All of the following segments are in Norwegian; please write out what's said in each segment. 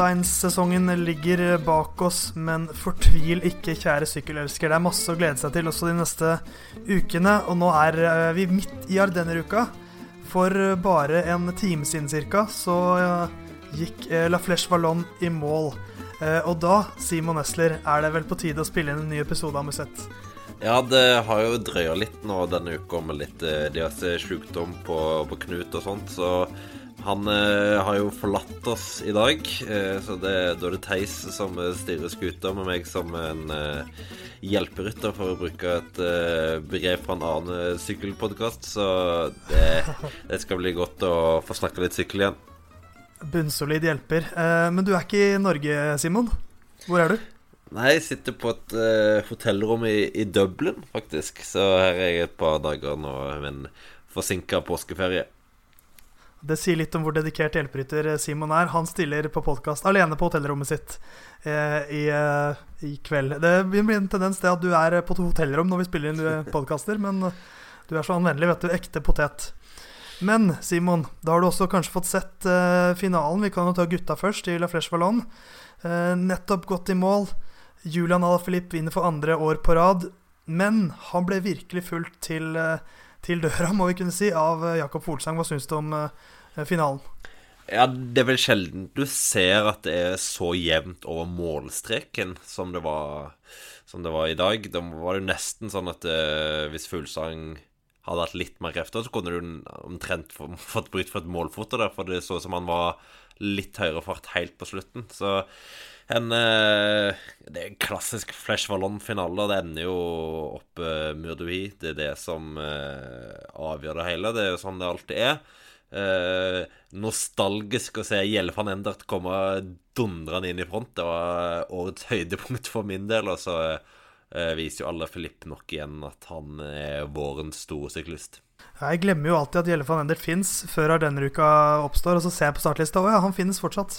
Brosteinssesongen ligger bak oss, men fortvil ikke, kjære sykkelelsker. Det er masse å glede seg til også de neste ukene. Og nå er eh, vi midt i Ardenner-uka. For bare en time siden cirka så eh, gikk eh, La Flèche Vallon i mål. Og da, Simon Nesler, er det vel på tide å spille inn en ny episode av Musett? Ja, det har jo drøya litt nå denne uka med litt diverse sykdom på, på Knut og sånt, så han eh, har jo forlatt oss i dag, eh, så det, da er det Theis som styrer skuta, med meg som en eh, hjelperytter, for å bruke et eh, begrep fra en annen sykkelpodkast. Så det, det, skal bli godt å få snakke litt sykkel igjen. Bunnsolid hjelper. Eh, men du er ikke i Norge, Simon? Hvor er du? Nei, jeg sitter på et hotellrom i, i, Dublin, faktisk. Så her er jeg et par dager nå med en forsinka påskeferie. Det sier litt om hvor dedikert hjelperytter eh, Simon er. Han stiller på podkast alene på hotellrommet sitt eh, i, eh, i, kveld. Det blir en tendens til at du er på et hotellrom når vi spiller inn eh, podkaster, men du er så anvendelig, vet du. Ekte potet. Men Simon, da har du også kanskje fått sett eh, finalen. Vi kan jo ta gutta først, i La Flèche Vallon. Eh, nettopp gått i mål. Julian Alaphilippe vinner for andre år på rad. Men han ble virkelig fulgt til eh, til døra, må vi kunne si, av eh, Jakob Folsang. Hva syns du om uh, finalen? Ja, Det er vel sjelden du ser at det er så jevnt over målstreken som det var, som det var i dag. Da var det jo nesten sånn at uh, hvis Fuglesang hadde hatt litt mer krefter, så kunne du omtrent fått bryt for et målfoto der, for det så ut som han var litt høyere fart helt på slutten. Så en uh, Det er en klassisk Flesh Vallon-finale. Det ender jo opp uh, Murdoui. Det er det som uh, avgjør det hele. Det er jo sånn det alltid er. Uh, nostalgisk å se Gjelle van Endert komme dundrende inn i front. Det var årets høydepunkt for min del. Og så viser jo alle Filip nok igjen at han er vårens store syklist. Jeg glemmer jo alltid at Gjelle van Endert fins før Ardenneruka oppstår. Og så ser jeg på startlista, og ja, han finnes fortsatt.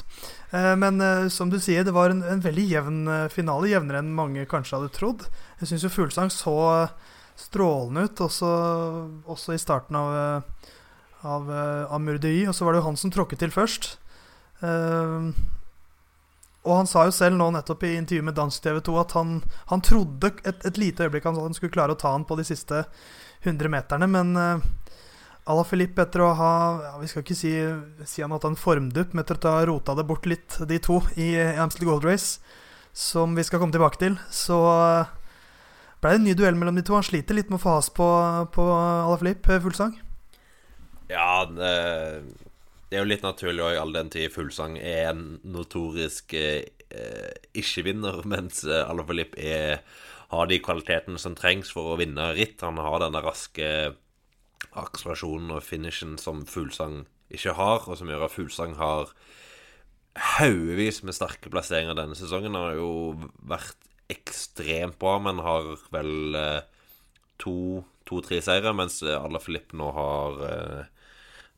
Eh, men eh, som du sier, det var en, en veldig jevn eh, finale. Jevnere enn mange kanskje hadde trodd. Jeg syns jo Fuglesang så strålende ut, også, også i starten av, av, av Murdei. Og så var det jo han som tråkket til først. Og han sa jo selv nå nettopp i intervjuet med Dansk TV 2 at han, han trodde et, et, lite øyeblikk at han skulle klare å ta han på de siste 100 meterne. Men uh, Ala Filip, etter å ha ja, Vi skal ikke si, si han hatt en formdupp, men etter å ha rota det bort litt, de to, i Amstel Gold Race, som vi skal komme tilbake til, så uh, ble det en ny duell mellom de to. Han sliter litt med å få has på, på Ala Filip, eh, Fuglsang. Ja, det, er jo litt naturlig òg, all den tid Fuglsang er en notorisk eh, ikke-vinner, mens Ala Filip er har de kvalitetene som trengs for å vinne ritt. Han har denne raske akselerasjonen og finishen som Fuglsang ikke har, og som gjør at Fuglsang har haugevis med sterke plasseringer denne sesongen. Han har jo vært ekstremt bra, men har vel eh, to-tre to, seire, mens Alla Filip nå har eh,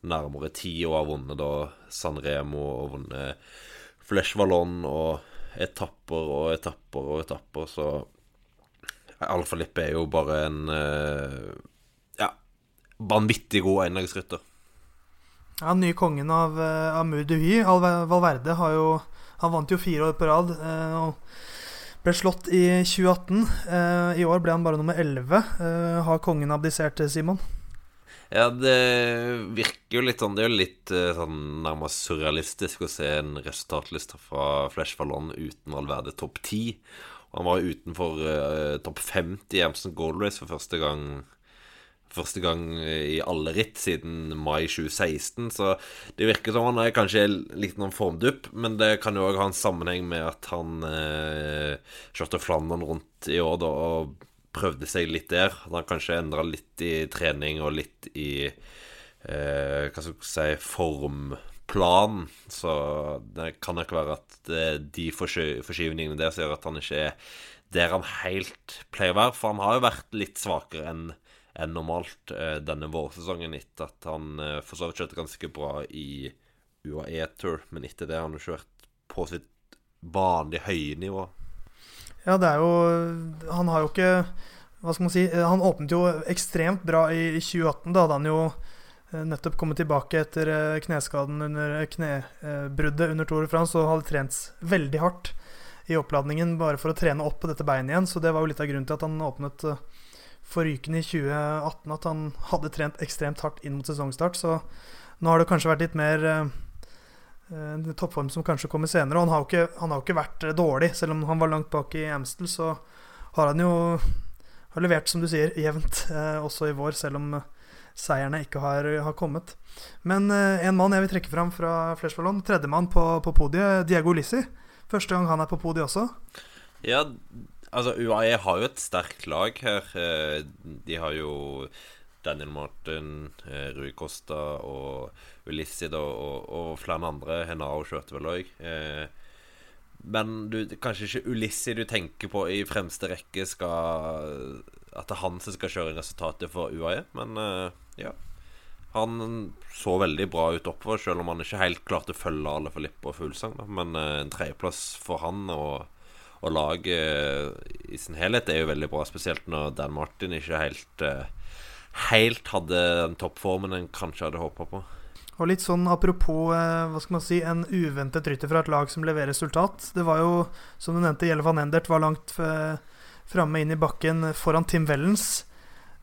nærmere ti og har vunnet da San Remo og vunnet Flesh Vallon og etapper og etapper og etapper, så Alfa-Lippe er jo bare en uh, ja, vanvittig god enlagsrytter. Ja, nye kongen av av Amur Duhy, Valverde, har jo Han vant jo fire år på rad. Uh, og ble slått i 2018. Uh, I år ble han bare nummer 11. Uh, har kongen abdisert, Simon? Ja, det virker jo litt sånn Det er jo litt sånn nærmest surrealistisk å se en resultatliste fra Flesh Fallon uten Valverde topp 10. Han var utenfor uh, topp 50 i Amston Gold Race for første gang Første gang i alle ritt siden mai 2016. Så det virker som han er kanskje litt noen formdupp, men det kan jo òg ha en sammenheng med at han eh, kjørte Flandern rundt i år da, og prøvde seg litt der. At han kanskje endra litt i trening og litt i eh, Hva skal jeg si form plan, så det kan nok være at de forskyvningene der som gjør at han ikke er der han helt pleier å være. For han har jo vært litt svakere enn en normalt eh, denne vårsesongen, etter at han eh, for så vidt kjørte ganske bra i UAE Tour, men etter det har han ikke vært på sitt vanlige høye nivå. Ja, det er jo Han har jo ikke Hva skal man si Han åpnet jo ekstremt bra i 2018. Da hadde han jo nettopp kommet tilbake etter kneskaden under knebruddet under Tour de France og hadde trent veldig hardt i oppladningen bare for å trene opp på dette beinet igjen. Så det var jo litt av grunnen til at han åpnet forrykende i 2018, at han hadde trent ekstremt hardt inn mot sesongstart. Så nå har det kanskje vært litt mer uh, toppform som kanskje kommer senere. Og han har jo ikke, han har ikke vært dårlig, selv om han var langt bak i Amstel, så har han jo har levert, som du sier, jevnt også i vår, selv om seierne ikke har, har kommet. Men uh, en mann jeg vil trekke fram fra Fleshballon, tredjemann på, på podiet, Diego Lissi. Første gang han er på podiet også. Ja, altså UAE har jo et sterkt lag her. De har jo Daniel Martin, Rui Costa og Ulissi og, og, flere andre. Henao kjørte vel òg. Eh, men du, kanskje ikke Ulissi du tenker på i fremste rekke skal At det er han som skal kjøre resultatet for UAE. Men eh, ja. Han så veldig bra ut oppover, selv om han ikke helt klarte å følge alle for Lippe og Fuglesang. Men eh, en tredjeplass for han og, og laget i sin helhet er jo veldig bra. Spesielt når Dan Martin ikke helt eh, Helt hadde den toppformen en kanskje hadde håpa på. Og litt sånn apropos hva skal man si, en uventet rytter fra et lag som leverer resultat. Det var jo, som du nevnte, Gjelle van Endert var langt eh, framme inn i bakken foran Tim Wellens.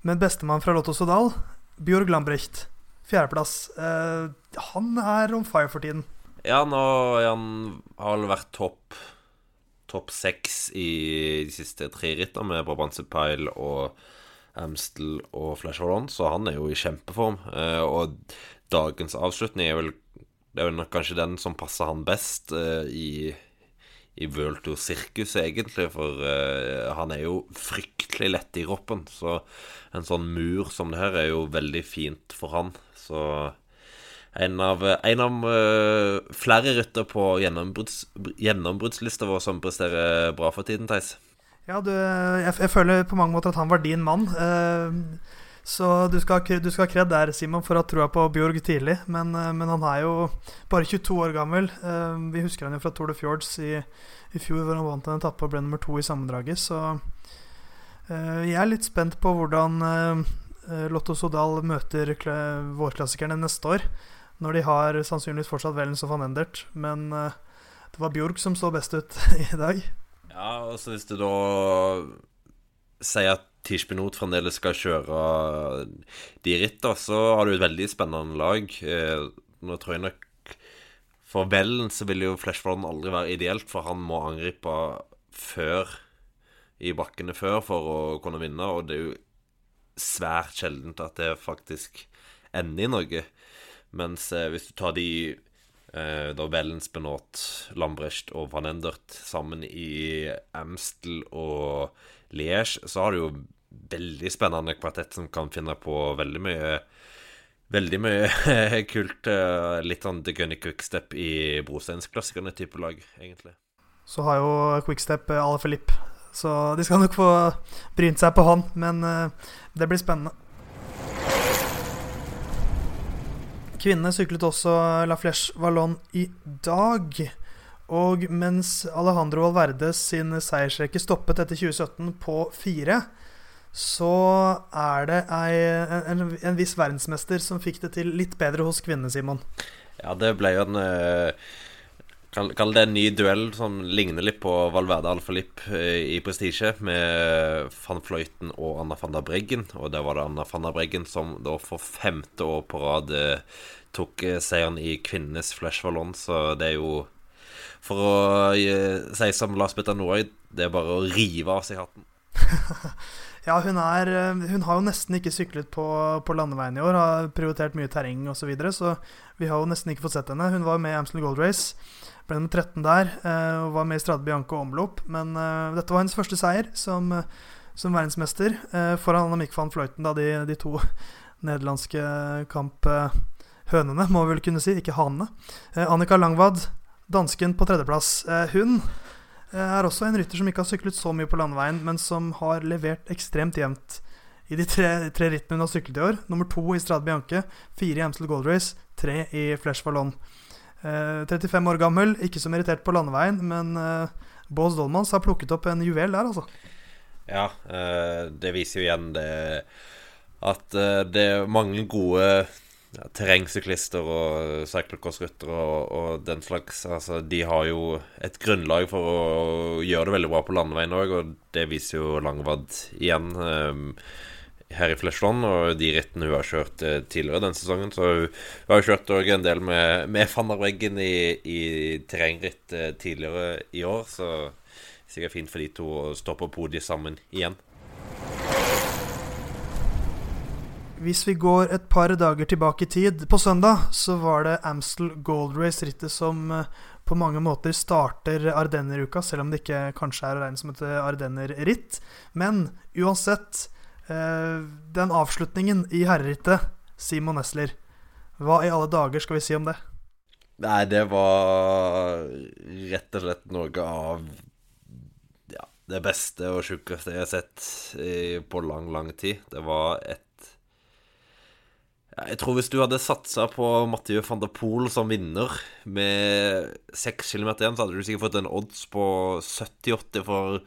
Men bestemann fra Lotto Sodal, Bjørg Lambrecht, fjerdeplass. Eh, han er on fire for tiden. Ja, nå han har vel vært topp topp seks i de siste tre rittene med Brabantse Pile og Amstel og Flash Hold On, så han er jo i kjempeform. Eh, og dagens avslutning er vel, er vel kanskje den som passer han best eh, i, i World Tour-sirkuset, egentlig. For uh, han er jo fryktelig lett i roppen. Så en sånn mur som det her er jo veldig fint for han. Så en av, en av uh, flere rytter på gjennombrudds, gjennombruddslista vår som presterer bra for tiden, Theis. Ja, du, jeg, jeg, føler på mange måter at han var din mann. Uh, så du skal, ha kred der, Simon, for å ha troa på Bjørg tidlig. Men, uh, men, han er jo bare 22 år gammel. Uh, vi husker han jo fra Tour de Fjords i, i fjor, hvor han vant en etappe og ble nummer to i sammendraget. Så jeg er litt spent på hvordan Lotto Sodal møter vårklassikerne neste år. Når de har sannsynligvis fortsatt Velen og van Endert. Men det var Bjørg som så best ut i dag. Ja, altså hvis du da sier at Tishbinot fremdeles skal kjøre de rittene, så har du et veldig spennende lag. Eh, nå tror jeg nok For Vellen så vil jo Flashflodden aldri være ideelt, for han må angripe før i bakkene før for å kunne vinne, og det er jo svært sjeldent at det faktisk ender i Norge. Mens eh, hvis du tar de eh, da Vellens, Benot, Lambrecht og Van Endert sammen i Amstel og Liège, så har du jo veldig spennende kvartett som kan finne på veldig mye Veldig mye kult. Eh, litt sånn The Gunny Quickstep i brosteinsklassikerne type lag, egentlig. Så har jo Quickstep eh, Ala Filip, så de skal nok få brynt seg på han. Men uh, det blir spennende. Kvinnene syklet også La Flèche Vallon i dag. Og mens Alejandro Valverde sin seiersrekke stoppet etter 2017 på fire, så er det ei, en, en, viss verdensmester som fikk det til litt bedre hos kvinnene, Simon. Ja, det ble jo en uh, Kall det en ny duell som ligner litt på Valverde Alfalip eh, i prestisje, med van Fløyten og Anna van der Breggen. Og der var det Anna van der Breggen som da for femte år på rad uh, tok seieren i kvinnenes Flash Vallon, så det er jo For å uh, si som Lars Petter Norøy, det er bare å rive av seg hatten. Ja, hun, er, eh, hun har jo nesten ikke syklet på, på landeveien i år. Har prioritert mye terreng osv. Så, videre, så vi har jo nesten ikke fått sett henne. Hun var med i Amstel Gold Race. Ble nummer 13 der. Eh, og var med i Strade Bianco omlopp. Men uh, dette var hennes første seier som, som verdensmester uh, foran Annemiek van Fløyten, da de, de to nederlandske kamphønene, må vi vel kunne si, ikke hanene. Eh, Annika Langvad, dansken på tredjeplass. hun Eh, er også en rytter som ikke har syklet så mye på landeveien, men som har levert ekstremt jevnt i de tre, tre rittene hun har syklet i år. Nummer to i Strade Bianche, fire i Amstel Gold Race, tre i Flesh Vallon. Eh, 35 år gammel, ikke så irritert på landeveien, men eh, Bås Dolmans har plukket opp en juvel der, altså. Ja, eh, det viser jo igjen det at eh, det er mange gode ja, terrengsyklister og cyclocrossryttere og, og, den slags. Altså, de har jo et grunnlag for å gjøre det veldig bra på landeveien òg, og det viser jo Langvad igjen. Um, her i Flesland, og de rittene hun har kjørt eh, tidligere den sesongen. Så hun, hun har kjørt òg en del med, med van i, i terrengritt eh, tidligere i år, så sikkert fint for de to å stå på podiet sammen igjen. Hvis vi går et par dager tilbake i tid På søndag så var det Amstel Gold Race-rittet som eh, på mange måter starter Ardenner-uka, selv om det ikke kanskje er å regne som et Ardenner-ritt. Men uansett, eh, den avslutningen i herrerittet, Simon Nesler, hva i alle dager skal vi si om det? Nei, det var rett og slett noe av ja, det beste og sjukeste jeg har sett på lang, lang tid. Det var et jeg tror hvis du hadde satsa på Mathieu van der Poel som vinner med 6 km igjen, så hadde du sikkert fått en odds på 70-80, for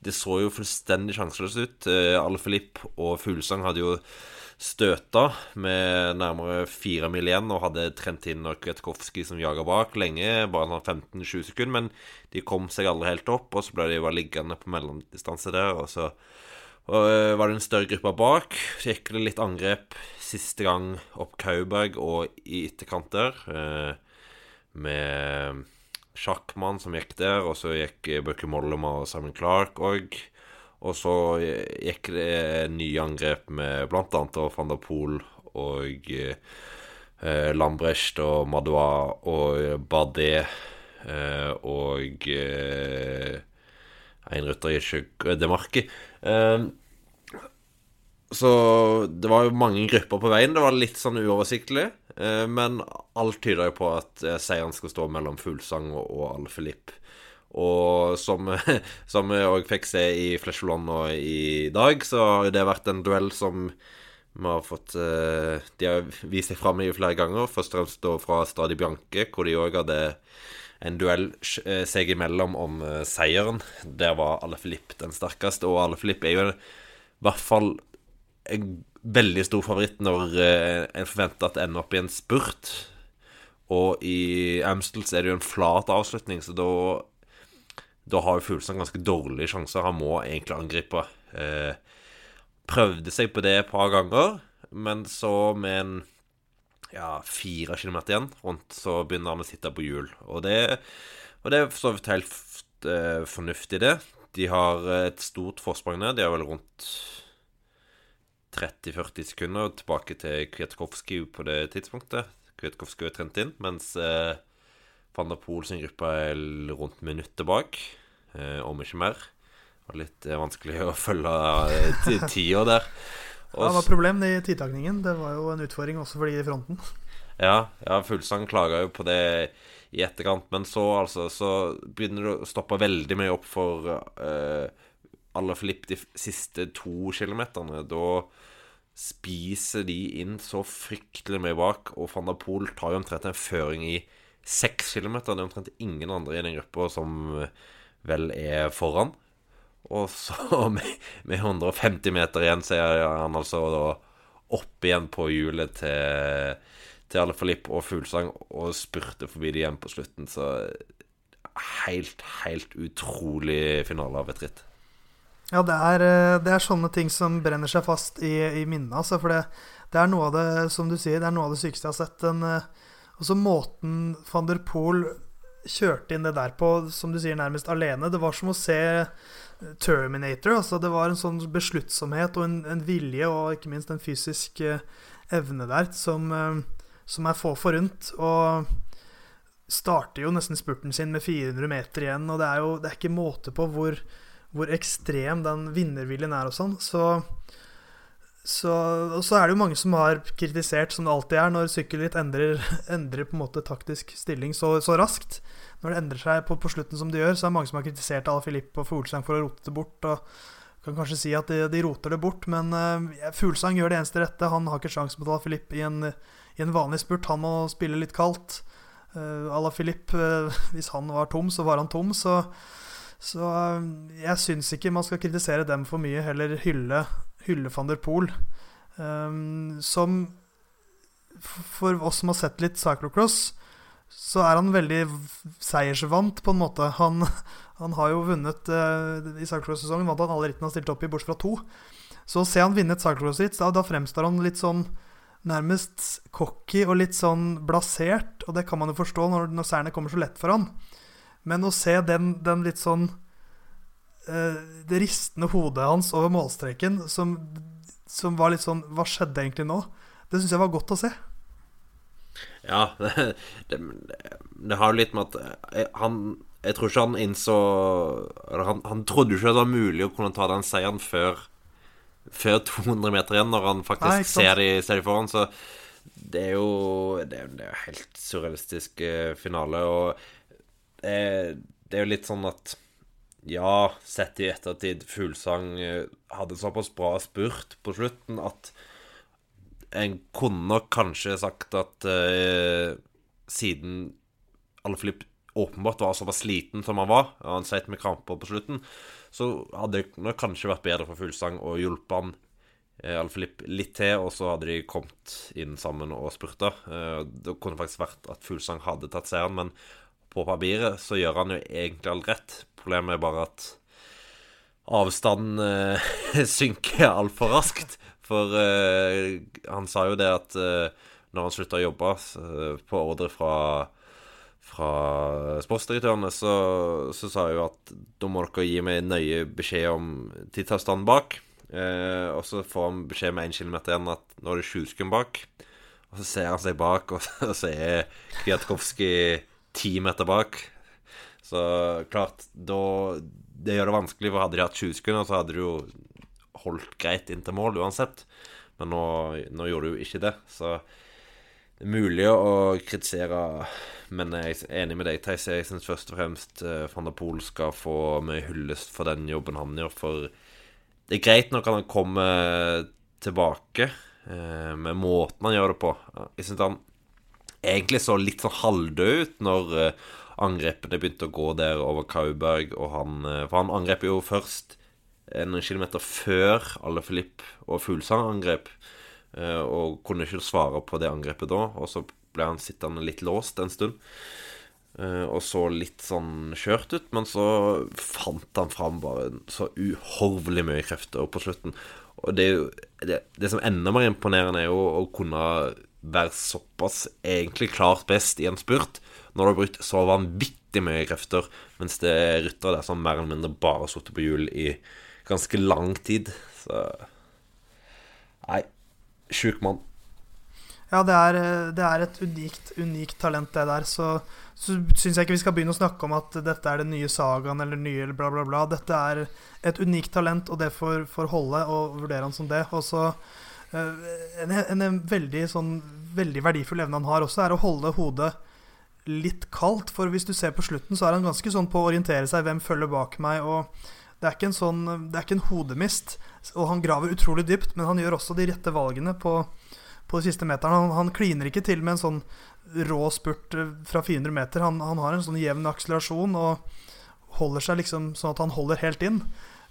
det så jo fullstendig sjanseløst ut. Eh, Alle og Fuglesang hadde jo støta med nærmere fire mil igjen og hadde trent inn Kvetkovskij som jaga bak lenge, bare 15-20 sekunder, men de kom seg aldri helt opp, og så ble de bare liggende på mellomdistanse der, og så og eh, var det en større gruppe bak. Så gikk det litt angrep siste gang opp Kauberg og i etterkant der. Eh, med Sjakkmann som gikk der, og så gikk Bøker Mollema og Simon Clark òg. Og så gikk det nye angrep med bl.a. van der Poel og eh, Lambrecht og Madoua og Bardet eh, og eh, en rytter i Demarki. Eh, så det var jo mange grupper på veien. Det var litt sånn uoversiktlig. Eh, men alt tyder jo på at eh, seieren skal stå mellom Fuglsang og, og Al Filip. Og som, som jeg òg fikk se i Flesjoland nå i dag, så har det vært en duell som vi har fått De har vist seg fram i flere ganger. Først og fremst fra Stadi Bianche, hvor de òg hadde en duell eh, seg imellom om uh, seieren. Der var Alle Filip den sterkeste, og Alle Filip er jo i hvert fall en veldig stor favoritt når uh, en forventer at det ender opp i en spurt. Og i Amstel så er det jo en flat avslutning, så da Da har jo Fuglesang ganske dårlige sjanser. Han må egentlig angripe. Prøvde seg på det et par ganger, men så med en ja, fire kilometer igjen rundt, så begynner han å sitte på hjul. Og det, og det er for så vidt helt uh, fornuftig, det. De har et stort forsprang ned. De har vel rundt 30-40 sekunder tilbake til Kwiatkowski på det tidspunktet. Kwiatkowski er trent inn, mens uh, van der Poel sin gruppe er rundt minuttet bak, uh, om ikke mer. Det var litt vanskelig å følge tida der. Og, det var problem i tidtakningen. Det var jo en utfordring også for de i fronten. Ja, ja Fuglesang klaga jo på det i etterkant, men så altså Så begynner det å stoppe veldig mye opp for uh, alle Filip de siste to kilometerne. Da spiser de inn så fryktelig mye bak, og van der Poel tar jo omtrent en føring i seks kilometer. Det er omtrent ingen andre i den gruppa som vel er foran. Og så, med, med 150 meter igjen, så er han altså da opp igjen på hjulet til, til Alle Filip og Fuglesang og spurte forbi det igjen på slutten. Så helt, helt utrolig finale av et ritt. Ja, det er, eh, det er, sånne ting som brenner seg fast i, i minnet. Altså, for det, det, er noe av det som du sier, det er noe av det sykeste jeg har sett. Den, eh, også måten van der Poel kjørte inn det der på, som du sier, nærmest alene. Det var som å se Terminator. Altså det var en sånn besluttsomhet og en, en vilje, og ikke minst en fysisk uh, evne der, som, uh, som er få forunt. Og starter jo nesten spurten sin med 400 meter igjen, og det er jo det er ikke måte på hvor, hvor ekstrem den vinnerviljen er og sånn. Så, så, og så er det jo mange som har kritisert, som det alltid er, når sykkelritt endrer, endrer på en måte taktisk stilling så, så raskt når det endrer seg på, på, slutten som det gjør, så er det mange som har kritisert Ala Filip og Fuglesang for å rote det bort. Og kan kanskje si at de, de roter det bort, men uh, Fuglesang gjør det eneste rette. Han har ikke sjans mot Ala Filip i i en vanlig spurt. Han må spille litt kaldt. Uh, Ala Filip, uh, hvis han var tom, så var han tom. Så, så uh, jeg syns ikke man skal kritisere dem for mye, heller hylle, hylle van der Poel. Um, som For oss som har sett litt cyclocross, så er han veldig seiersvant, på en måte. Han, han har jo vunnet uh, I cyclocross-sesongen vant han alle rittene han stilte opp i, bortsett fra to. Så å se han vinne et cyclocross-ritt, da, da fremstår han litt sånn nærmest cocky og litt sånn blasert. Og det kan man jo forstå når, når seierne kommer så lett for han. Men å se den, den litt sånn Det ristende hodet hans over målstreken som, som, var litt sånn Hva skjedde egentlig nå? Det syns jeg var godt å se. Ja, det, det, det har jo litt med at eh, han Jeg tror ikke han innså han, han trodde ikke det var mulig å kunne ta den seieren før før 200 meter igjen, når han faktisk Nei, ser, de, ser, de, foran. Så det er jo Det det er helt surrealistisk uh, finale. Og det, det er jo litt sånn at Ja, sett i ettertid, Fuglesang uh, hadde såpass bra spurt på slutten at en kunne nok kanskje sagt at siden Alfilip åpenbart var såpass sliten som han var, og han sleit med kramper på slutten, så hadde det nok kanskje vært bedre for Fuglesang å hjelpe han eh, Alfilip litt til, og så hadde de kommet inn sammen og spurta. Eh, det kunne faktisk vært at Fuglesang hadde tatt seieren, men på papiret så gjør han jo egentlig alt rett. Problemet er bare at avstanden eh, synker altfor raskt. For eh, han sa jo det at eh, når han slutta å jobbe eh, på ordre fra fra sportsdirektørene, så, så, sa jeg jo at da må dere gi meg nøye beskjed om tidsavstanden bak. Eh, og så får han beskjed med 1 km igjen at nå er det 7 sekunder bak. Og så ser han seg bak, og, og så er Kwiatkowski ti meter bak. Så klart, da Det gjør det vanskelig, for hadde de hatt 20 sekunder, så hadde de jo holdt greit inn til mål uansett. Men nå, nå gjorde de jo ikke det, så det er mulig å kritisere, men jeg er enig med deg, Theis. Jeg syns først og fremst uh, van der Poel skal få mye hyllest for den jobben han gjør. For det er greit at han kommer tilbake uh, med måten han gjør det på. Jeg syns han egentlig så litt sånn halvdød ut når uh, angrepene begynte å gå der over Kauberg, og han For han angrep jo først noen kilometer før alle Filip og Fuglesang angrep. Eh, og kunne ikke svare på det angrepet da. Og så ble han sittende litt låst en stund. Eh, og så litt sånn kjørt ut, men så fant han fram bare så uhorvelig mye krefter på slutten. Og det, det, det som enda mer imponerende, er jo å kunne være såpass egentlig klart best i en spurt når du har brukt så vanvittig mye krefter, mens det er ryttere der som mer eller mindre bare har sittet på hjul i ganske lang tid. Så Nei, sjuk mann. Ja, det er, det er, et unikt, unikt talent, det der. Så, så syns jeg ikke vi skal begynne å snakke om at dette er den nye sagaen eller nye bla, bla, bla. Dette er et unikt talent, og det får, får holde, og vurdere han som det. Og så en, en, en, veldig, sånn, veldig verdifull evne han har også, er å holde hodet litt kaldt. For hvis du ser på slutten, så er han ganske sånn på å orientere seg. Hvem følger bak meg? Og det er ikke en sånn Det er ikke en hodemist. Og han graver utrolig dypt, men han gjør også de rette valgene på, på de siste meterne. Han, han, kliner ikke til med en sånn rå spurt eh, fra 400 meter. Han, han har en sånn jevn akselerasjon og holder seg liksom sånn at han holder helt inn.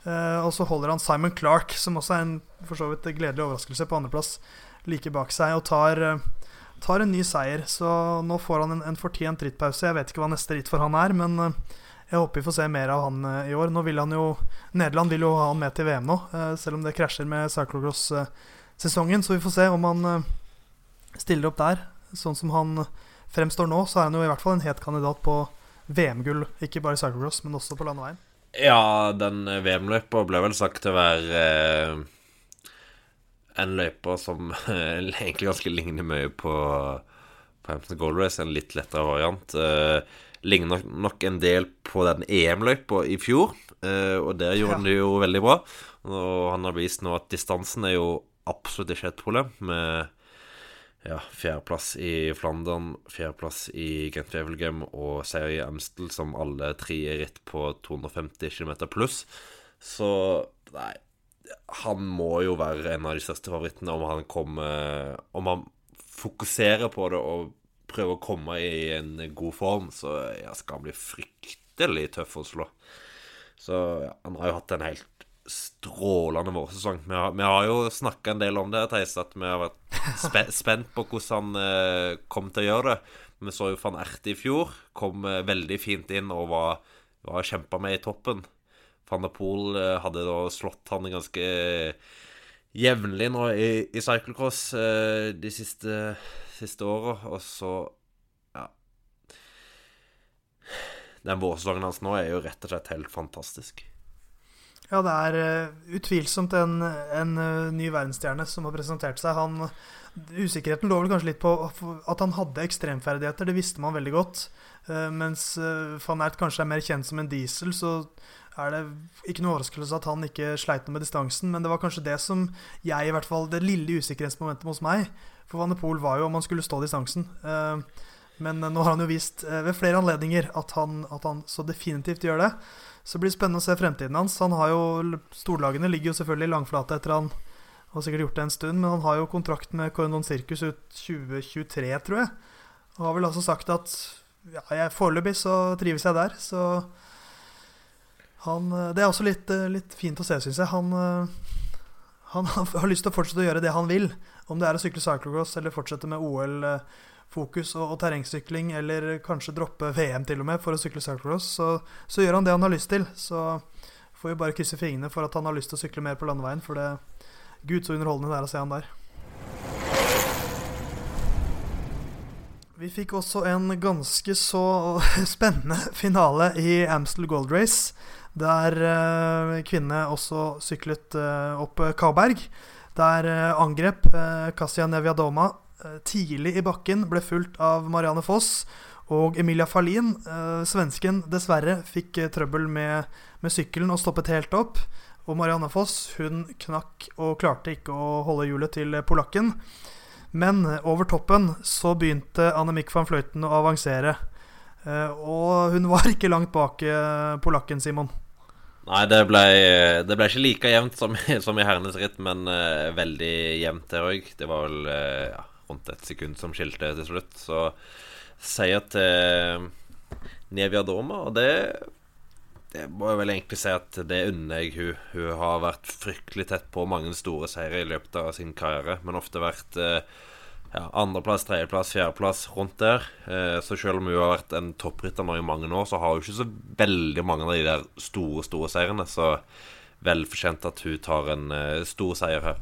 Uh, og så holder han Simon Clark, som også er en for så vidt gledelig overraskelse, på andreplass like bak seg, og tar, uh, tar en ny seier. Så nå får han en, en fortjent rittpause. Jeg vet ikke hva neste ritt for han er, men uh, jeg håper vi får se mer av han i år. Nå vil han jo Nederland vil jo ha han med til VM nå, selv om det krasjer med cyclocross-sesongen. Så vi får se om han stiller opp der. Sånn som han fremstår nå, så er han jo i hvert fall en het kandidat på VM-gull. Ikke bare cyclocross, men også på landeveien. Ja, den VM-løypa ble vel sagt til å være en løype som egentlig ganske ligner mye på, på Hampton Gold Race, en litt lettere variant. Eh, ligner nok en del på den EM-løypa i fjor. Eh, og der gjorde han det jo veldig bra. Og han har vist nå at distansen er jo absolutt ikke et problem. Med ja, fjerdeplass i Flandern, fjerdeplass i Gent Wevelgem og seier i Amstel, som alle tre er ritt på 250 km pluss. Så nei Han må jo være en av de største favorittene om han kommer Om han fokuserer på det og prøver å komme i en god form, så ja, skal han bli fryktelig tøff å slå. Så ja, han har jo hatt en helt strålende vårsesong. Vi har, vi har jo snakka en del om det, Theis, at vi har vært spe, spent på hvordan han eh, kom til å gjøre det. Vi så jo van Ert i fjor. Kom eh, veldig fint inn og var, var kjempa med i toppen. Van der Poel eh, hadde da slått han ganske jevnlig nå i, i cyclecross eh, de siste, siste åra, og så Ja. Den vårsesongen hans nå er jo rett og slett helt fantastisk. Ja, det er uh, utvilsomt en, en uh, ny verdensstjerne som har presentert seg. Han, usikkerheten lå vel kanskje litt på at han hadde ekstremferdigheter, det visste man veldig godt. Uh, mens van Ert kanskje er mer kjent som en diesel, så er det ikke noe overraskelse at han ikke sleit noe med distansen. Men det var kanskje det som jeg, i hvert fall, det lille usikkerhetsmomentet hos meg. For Van de Poel var jo om han skulle stå distansen. Men nå har han jo vist ved flere anledninger at han, at han så definitivt gjør det. Så det blir spennende å se fremtiden hans. Han har jo, Storlagene ligger jo selvfølgelig i langflate etter han har sikkert gjort det en stund, men han har jo kontrakt med Cornon Circus ut 2023, tror jeg. Og har vel altså sagt at ja, foreløpig så trives jeg der, så han Det er også litt, litt fint å se, syns jeg. Han, han har lyst til å fortsette å gjøre det han vil. Om det er å sykle cyclocross eller fortsette med OL fokus og, og, terrengsykling, eller kanskje droppe VM til og med for å sykle cyclocross, så, så, gjør han det han har lyst til. Så får vi bare krysse fingrene for at han har lyst til å sykle mer på landeveien, for det Gud, så underholdende det er å se han der. Vi fikk også en ganske så spennende finale i Amstel Gold Race, der uh, kvinnene også syklet uh, opp Kaberg. Der uh, angrep Kasia Neviadoma Eh, tidlig i bakken ble fulgt av Marianne Foss og Emilia Farlin. Eh, svensken dessverre fikk eh, trøbbel med, med sykkelen og stoppet helt opp. Og Marianne Foss hun knakk og klarte ikke å holde hjulet til polakken. Men over toppen så begynte Annemiek van Fløyten å avansere. Og hun var ikke langt bak polakken, Simon. Nei, det ble, det ble, ikke like jevnt som, som i herrenes ritt, men veldig jevnt der òg. Det var vel ja, rundt et sekund som skilte til slutt. Så seier til Nevia Doma, og det det må jeg vel egentlig si at det unner jeg hun. Hun har vært fryktelig tett på mange store seire i løpet av sin karriere, men ofte vært eh, ja, andreplass, tredjeplass, fjerdeplass rundt der. Eh, så selv om hun har vært en topprytter nå i mange år, så har hun ikke så veldig mange av de der store, store seirene. Så vel fortjent at hun tar en eh, stor seier her.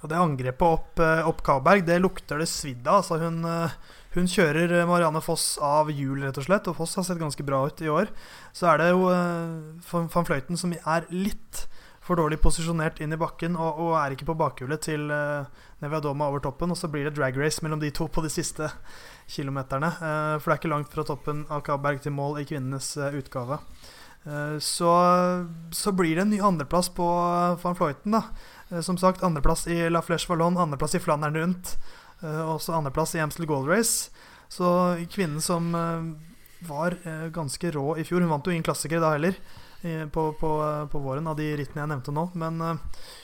Og det angrepet opp, eh, opp Kaberg, det lukter det svidd av. Altså hun, eh, hun, kjører Marianne Foss av hjul, rett og slett. Og Foss har sett ganske bra ut i år. Så er det jo van Fløyten som er litt for dårlig posisjonert inn i bakken og, og er ikke på bakhjulet til uh, Neviadoma over toppen. Og så blir det drag race mellom de to på de siste kilometerne. For det er ikke langt fra toppen av Kaberg til mål i kvinnenes utgave. Så, så, blir det en ny andreplass på van Fløyten, da. Eh, som sagt, andreplass i La Flèche Vallon, andreplass i Flandern rundt. Eh, og også andreplass i Amstel Gold Race. Så kvinnen som eh, var ganske rå i fjor Hun vant jo ingen klassikere da heller, på, på, på, våren, av de rittene jeg nevnte nå. Men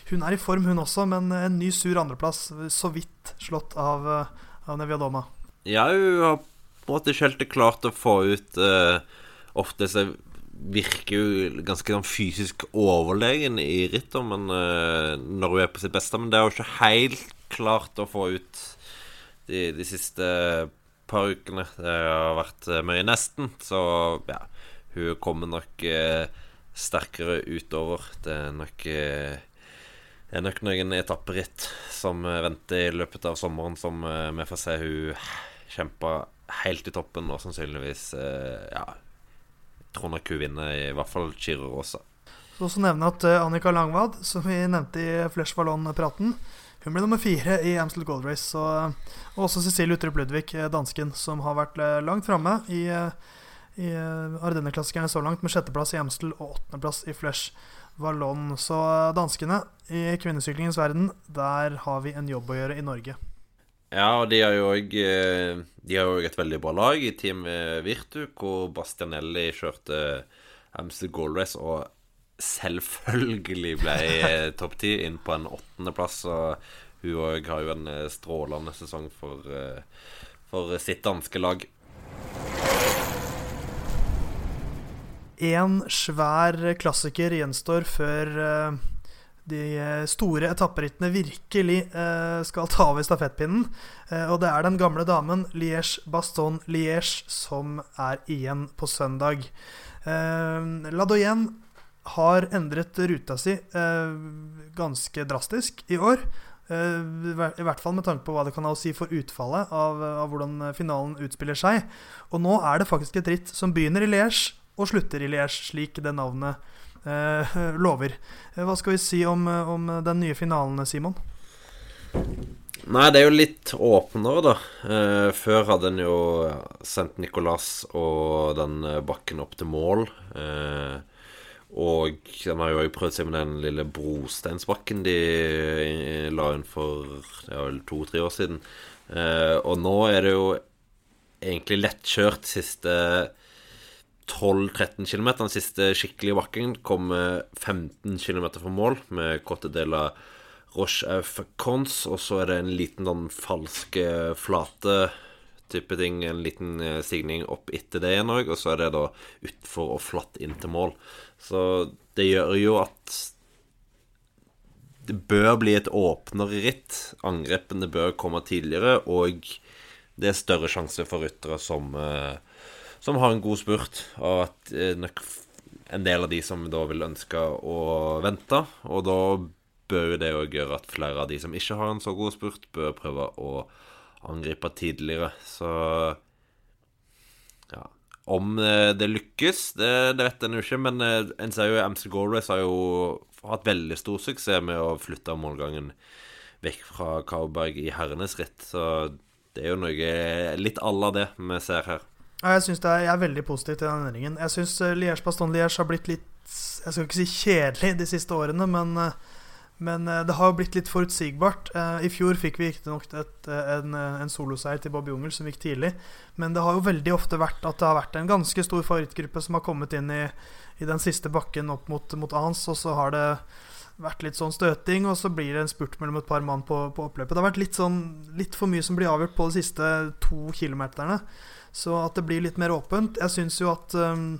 hun er i form, hun også. Men en ny sur andreplass, så vidt slått av, av Neviadoma. Ja, hun har på en måte ikke helt klart å få ut uh, ofte disse virker jo ganske sånn fysisk overlegen i ritter men, uh, når hun er på sitt beste. Men det er jo ikke helt klart å få ut de, de siste par ukene. Det har vært uh, mye nesten. Så ja, hun kommer nok uh, sterkere utover. Det er nok det er nok noen etapperitt som venter i løpet av sommeren, som vi får se hun kjemper helt i toppen, og sannsynligvis ja, hun vinner, i hvert fall Chiro Rosa. Så også nevne at uh, Annika Langvad, som vi nevnte i Flesh Ballon-praten, hun ble nummer fire i Amstel Gold Race. Og også Cecilie Utrup Ludvig, eh, dansken, som har vært langt framme i, i Ardenne-klassikerne så langt, med sjetteplass i Amstel og åttendeplass i Flesh Vallon. Så danskene i kvinnesyklingens verden, der har vi en jobb å gjøre i Norge. Ja, og de har jo òg eh, et veldig bra lag i Team Virtu, hvor Bastianelli kjørte Amstel Gold Race og selvfølgelig ble topp ti, inn på en åttendeplass. Og hun òg har jo en eh, strålende sesong for, eh, for sitt danske lag. En svær klassiker gjenstår før eh, de store etapperittene virkelig eh, skal ta over stafettpinnen. Eh, og det er den gamle damen Liège-Baston-Liège som er igjen på søndag. Doyenne har endret ruta si ganske drastisk i år. I hvert fall med tanke på hva det kan ha å si for utfallet av, av hvordan finalen utspiller seg. Og nå er det faktisk et ritt som begynner i Liège og slutter i Liège, slik det navnet eh, lover. Eh, hva skal vi si om, om, den nye finalen, Simon? Nei, det er jo litt åpnere, da. Eh, før hadde en jo sendt Nicolas og den eh, bakken opp til mål. Eh, og den har jo prøvd seg med den lille brosteinsbakken de eh, la inn for to-tre år siden. og nå er det jo egentlig lettkjørt siste 12-13 km. Den siste skikkelige bakken kom 15 km fra mål med korte deler Roche Auf Cons. Og så er det en liten sånn falsk flate type ting. En liten eh, stigning opp etter det igjen òg. Og så er det da utfor og flatt inn til mål. Så det gjør jo at det bør bli et åpnere ritt. Angrepene bør komme tidligere, og det er større sjanse for ryttere som eh, som har en god spurt, og at nok en del av de som da vil ønske å vente. Og da bør jo det òg gjøre at flere av de som ikke har en så god spurt, bør prøve å angripe tidligere. Så ja Om eh, det lykkes, det, det vet en jo ikke. Men eh, en ser jo Amstel Gold Race har jo hatt veldig stor suksess med å flytte målgangen vekk fra Kauberg i herrenes ritt. Så det er jo noe litt à la det vi ser her. Jeg, synes er, jeg er veldig positiv til den endringen. Jeg syns uh, Liège Baston Liège har blitt litt Jeg skal ikke si kjedelig de siste årene, men, uh, men uh, det har jo blitt litt forutsigbart. I fjor fikk vi riktignok en, en soloseier til Bob Jungel som gikk tidlig. Men det har jo veldig ofte vært at det har vært en ganske stor favorittgruppe som har kommet inn i, i den siste bakken opp mot, mot Ans, og så har det vært litt sånn støting, og så blir det en spurt mellom et par mann på, på oppløpet. Det har vært litt, sånn, litt for mye som blir avgjort på de siste to kilometerne. Så at det blir litt mer åpent. Jeg syns jo at um,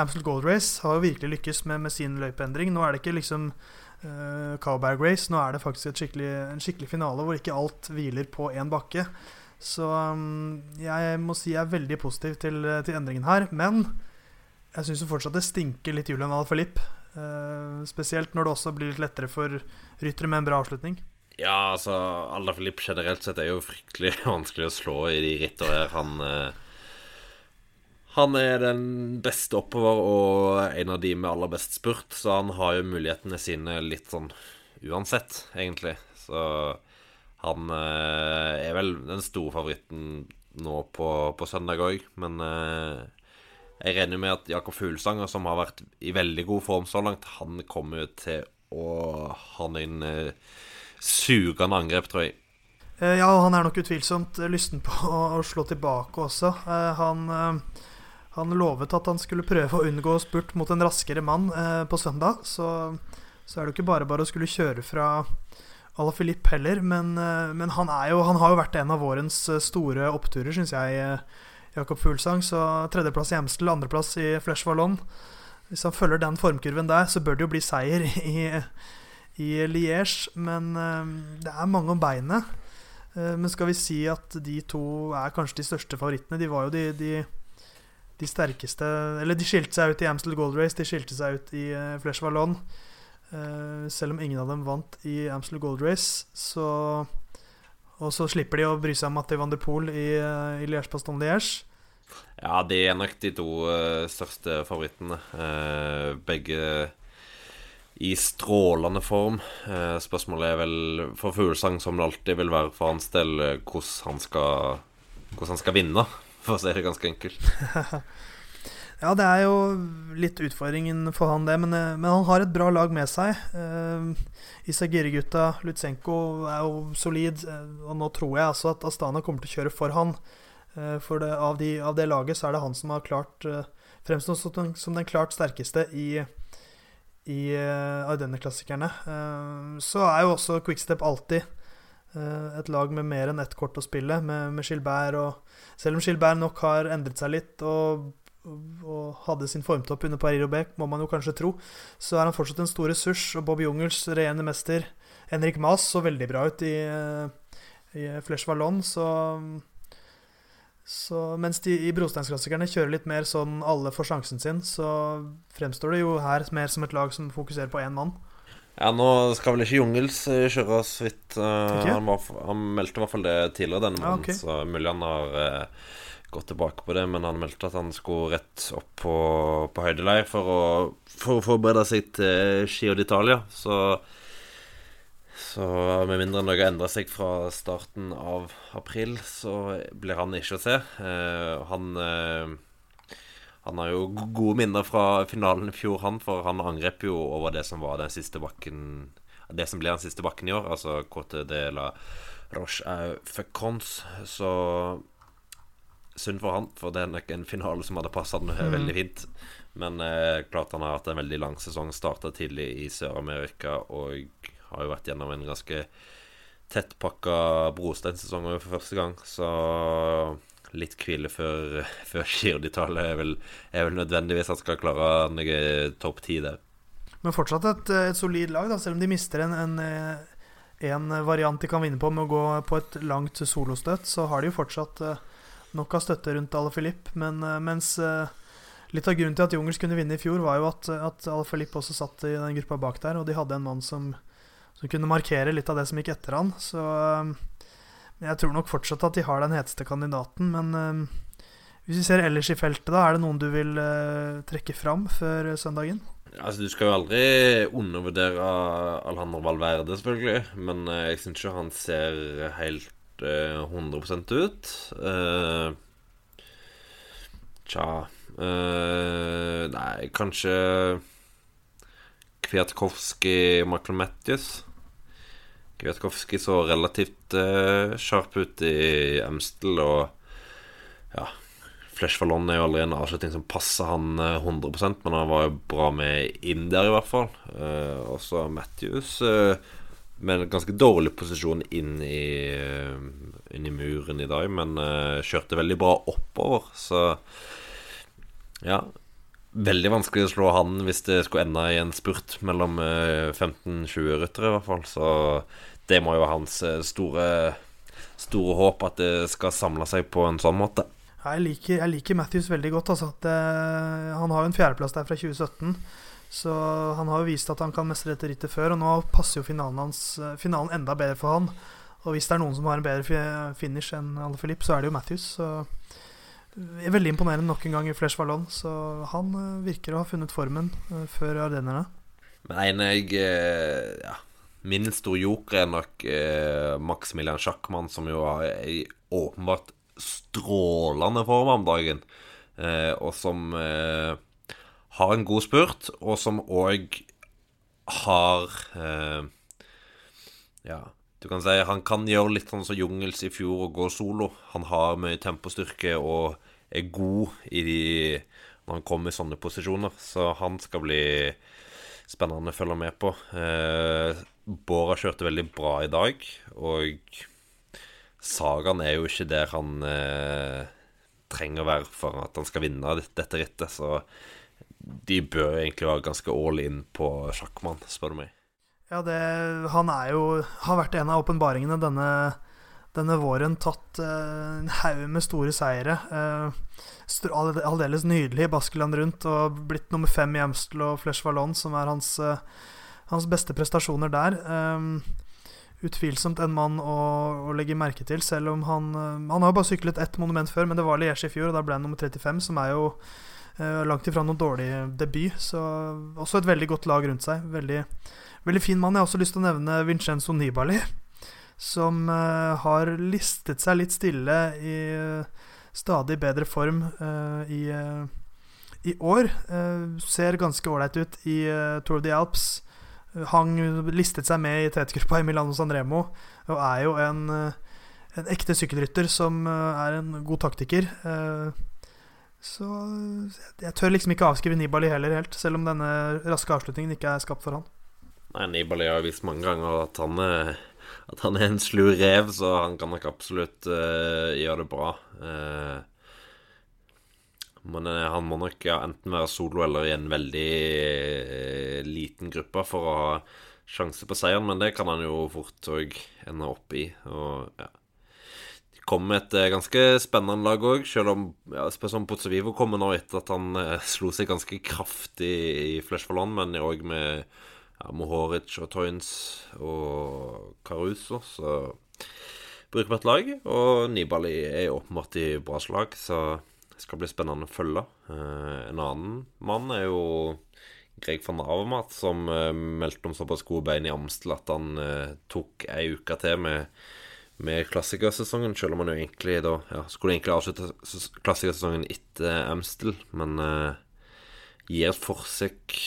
Amstel Gold Race har jo virkelig lykkes med, med sin løypeendring. Nå er det ikke liksom uh, Cowbag Race, nå er det faktisk skikkelig, en skikkelig finale hvor ikke alt hviler på én bakke. Så um, jeg må si jeg er veldig positiv til, til endringen her. Men jeg syns fortsatt det stinker litt Julian Alaphilippe. Uh, spesielt når det også blir litt lettere for ryttere med en bra avslutning. Ja, altså Alaphilippe generelt sett er jo fryktelig vanskelig å slå i de rittene her. Han uh han er den beste oppover og en av de med aller best spurt, så han har jo mulighetene sine litt sånn uansett, egentlig. Så han eh, er vel den store favoritten nå på, på søndag òg, men eh, jeg regner med at Jakob Fuglsanger, som har vært i veldig god form så langt, han kommer til å ha en eh, sugende angrep, tror jeg. Ja, han er nok utvilsomt lysten på å, slå tilbake også. Han han lovet at han skulle prøve å unngå spurt mot en raskere mann eh, på søndag. Så, så, er det jo ikke bare bare å skulle kjøre fra Ala Filip heller. Men, eh, men han, jo, han, har jo vært en av vårens eh, store oppturer, syns jeg, eh, Jakob Fuglsang. Så tredjeplass i Amstel, andreplass i Flesh Wallon. Hvis han følger den formkurven der, så bør det jo bli seier i, i Liège. Men eh, det er mange om beinet. Eh, men skal vi si at de to er kanskje de største favorittene? De var jo de, de de sterkeste Eller de skilte seg ut i Amstel Gold Race, de skilte seg ut i uh, Flesh Vallon. Uh, selv om ingen av dem vant i Amstel Gold Race, så Og så slipper de å bry seg om Matti van de Poel i, uh, i Liège Paston Liège. Ja, de er nok de to uh, største favorittene. begge i strålende form. spørsmålet er vel for Fuglesang, som det alltid vil være for hans del, hvordan han skal, hvordan han skal vinne for å si det ganske enkelt. ja, det er jo litt utfordringen for han, det. Men, eh, men han har et bra lag med seg. Uh, Isagiri-gutta, Lutsenko, er jo solid. Uh, og nå tror jeg altså at Astana kommer til å kjøre for han. Uh, for det, av, de, av, det laget så er det han som har klart uh, fremstått som, som den klart sterkeste i i Ardenne-klassikerne. så er jo også Quickstep alltid et lag med mer enn ett kort å spille, med, med Gilbert og selv om Gilbert nok har endret seg litt og, og hadde sin formtopp under Paris Robek, må man jo kanskje tro, så er han fortsatt en stor ressurs. Og Bob Jungels regjerende mester Henrik Maas så veldig bra ut i, i Flesh Vallon, så så mens de i Brosteinsklassikerne kjører litt mer sånn alle får sjansen sin, så fremstår det jo her mer som et lag som fokuserer på én mann. Ja, nå skal vel ikke Jungels eh, kjøre så vidt. Uh, han, var, han, meldte i hvert fall det tidligere denne måneden, ah, okay. så mulig han har uh, gått tilbake på det. Men han meldte at han skulle rett opp på, på høydeleir for å for å forberede seg til Giro d'Italia. Så så med mindre noe endrer seg fra starten av april, så blir han ikke å se. Uh, han uh, han har jo gode minner fra finalen i fjor, han, for han angrep jo over det som var den siste bakken Det som ble den siste bakken i år, altså Cote de la Roche au Fecons. Så synd for han, for det er nok en finale som hadde passa han mm. veldig fint. Men eh, klart han har hatt en veldig lang sesong. Starta tidlig i Sør-Amerika og har jo vært gjennom en ganske tettpakka brosteinsesong for første gang. Så litt hvile før, før Giro d'Italia er, er vel nødvendigvis at skal klare noe topp ti der. Men fortsatt et, et, solid lag, da, selv om de mister en, en, en, variant de kan vinne på med å gå på et langt solostøtt, så har de jo fortsatt eh, nok av støtte rundt Ale Filip. Men eh, mens eh, litt av grunnen til at Jungels kunne vinne i fjor, var jo at, at Ale Filip også satt i den gruppa bak der, og de hadde en mann som, som kunne markere litt av det som gikk etter han. Så jeg tror nok fortsatt at de har den heteste kandidaten, men uh, hvis vi ser ellers i feltet, da, er det noen du vil uh, trekke fram før søndagen? Altså, Du skal jo aldri undervurdere Alejandro Valverde, selvfølgelig. Men uh, jeg syns ikke han ser helt 100% ut. tja Nei, kanskje Kwiatkowski Matthews. Kwiatkowski så relativt uh, sharp ut i Emstel, og ja Flesh Fallon er jo aldri en avslutning som passer han 100 eh, men han var jo bra med inn der, i hvert fall. Uh, også Matthews uh, med en ganske dårlig posisjon inn i, inn i muren i dag, men kjørte veldig bra oppover, så ja. Veldig vanskelig å slå han hvis det skulle ende i en spurt mellom 15-20 ryttere, i hvert fall. Så det må jo være hans eh, store, store håp at det skal samle seg på en sånn måte. Jeg liker, jeg liker Matthews veldig godt. Altså, det, han har jo en fjerdeplass der fra 2017. Så han har jo vist at han kan mestre dette rittet før, og nå passer jo finalen, hans, finalen enda bedre for han. Og hvis det er noen som har en bedre finish enn Alle Filip, så er det jo Matthews. Så veldig imponerende nok en gang i Flesh Vallon. Så han eh, virker å ha funnet formen eh, før ardennerne. Men en jeg ja, Min store joker er nok eh, Maximilian Schackmann, som jo har ei åpenbart strålende form om dagen. Eh, og som eh, har en god spurt, og som òg har eh, Ja, du kan si han kan gjøre litt sånn som Jungels i fjor og gå solo. Han har mye tempostyrke og er god de når han kommer i sånne posisjoner. Så han skal bli spennende å følge med på. Eh, Bora kjørte veldig bra i dag, og Sagan er jo ikke der han eh, trenger å være for at han skal vinne dette rittet, så de bør egentlig være ganske all in på sjakkmann, spør du meg. Ja, det, han er jo Har vært en av åpenbaringene denne, denne våren. Tatt uh, en haug med store seire. Uh, aldeles nydelig Baskeland rundt og blitt nummer fem i Amstel og Flesh Vallon, som er hans uh, hans beste prestasjoner der. Utvilsomt en mann å, å, legge merke til, selv om han Han har jo bare syklet ett monument før, men det var Liège i fjor, og da ble han nummer 35, som er jo langt ifra noen dårlig debut. Så også et veldig godt lag rundt seg. Veldig, veldig fin mann. Jeg har også lyst til å nevne Vincenzo Nibali, som uh, har listet seg litt stille i stadig bedre form i i år. ser ganske ålreit ut i Tour of the Alps hang, listet seg med i tetgruppa i Milano Sanremo og er jo en, eh, en ekte sykkelrytter som eh, er en god taktiker. Eh, så jeg tør liksom ikke avskrive Nibali heller helt, selv om denne raske avslutningen ikke er skapt for han. Nei, Nibali har vist mange ganger at han er, at han er en slu rev, så han kan nok absolutt uh, gjøre det bra. Uh, Men uh, han må nok ja, enten være solo eller i en veldig liten gruppe for å ha sjanse på seieren, men det kan han jo fort òg ende opp i. Og ja De kom med et ganske spennende lag òg, selv om ja, spesielt Pozzovivo kommer nå etter at han slo seg ganske kraftig i Flesh for Land, men òg med ja, Mohoric og Toynes og Caruso, så bruker vi et lag. Og Nibali er åpenbart i bra slag, så det skal bli spennende å følge. Eh, en annen mann er jo Greg van Avermat, som eh, meldte om såpass gode bein i Amstel at han eh, tok ei uke til med, med klassikersesongen, selv om han jo egentlig da ja, skulle egentlig avslutte klassikersesongen etter Amstel, men eh, gir et forsøk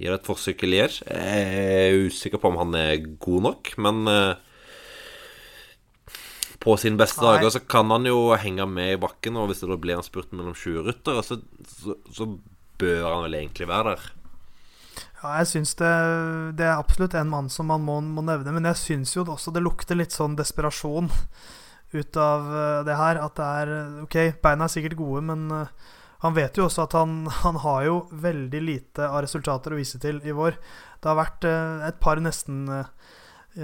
Gir et forsøk i Lier. Jeg er usikker på om han er god nok, men eh, på sine beste Nei. dager så kan han jo henge med i bakken, og hvis det da blir en spurt mellom 20 ryttere, så, så, så bør han vel egentlig være der. Ja, jeg syns det, det er absolutt en mann som man må, må nevne, men jeg syns jo også det lukter litt sånn desperasjon ut av eh, det her. At det er Ok, beina er sikkert gode, men eh, han vet jo også at han, han har jo veldig lite av resultater å vise til i vår. Det har vært eh, et par nesten eh,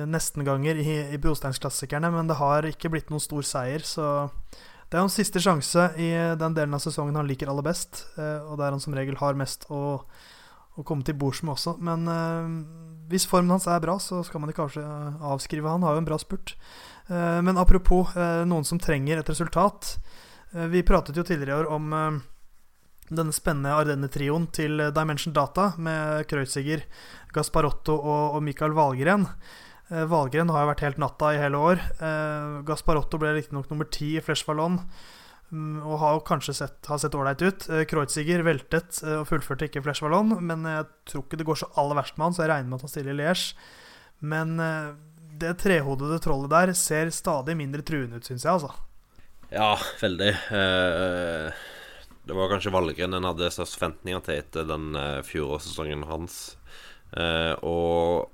nestenganger i, i Brosteinsklassikerne, men det har ikke blitt noen stor seier, så det er hans siste sjanse i den delen av sesongen han liker aller best, eh, og der han som regel har mest å å komme til bords med også. Men eh, hvis formen hans er bra, så skal man ikke avs- avskrive han. Har jo en bra spurt. Eh, men apropos eh, noen som trenger et resultat. Eh, vi pratet jo tidligere i år om eh, denne spennende Ardenne-trioen til eh, Dimension Data med Kreuziger, Gasparotto og, og Mikael Valgren. Eh, Valgren har jo vært helt natta i hele år. Eh, Gasparotto ble riktignok nummer ti i Flesh Ballon. Mm, og har jo kanskje sett har ålreit ut. Eh, Kreuziger veltet eh, og fullførte ikke Flesh Ballon, men jeg tror ikke det går så aller verst med han, så jeg regner med at han stiller i Liège. Men det trehodede trollet der ser stadig mindre truende ut, syns jeg, altså. Ja, veldig. Eh, det var kanskje Valgren en hadde størst forventninger til etter den eh, fjorårssesongen hans. Eh, og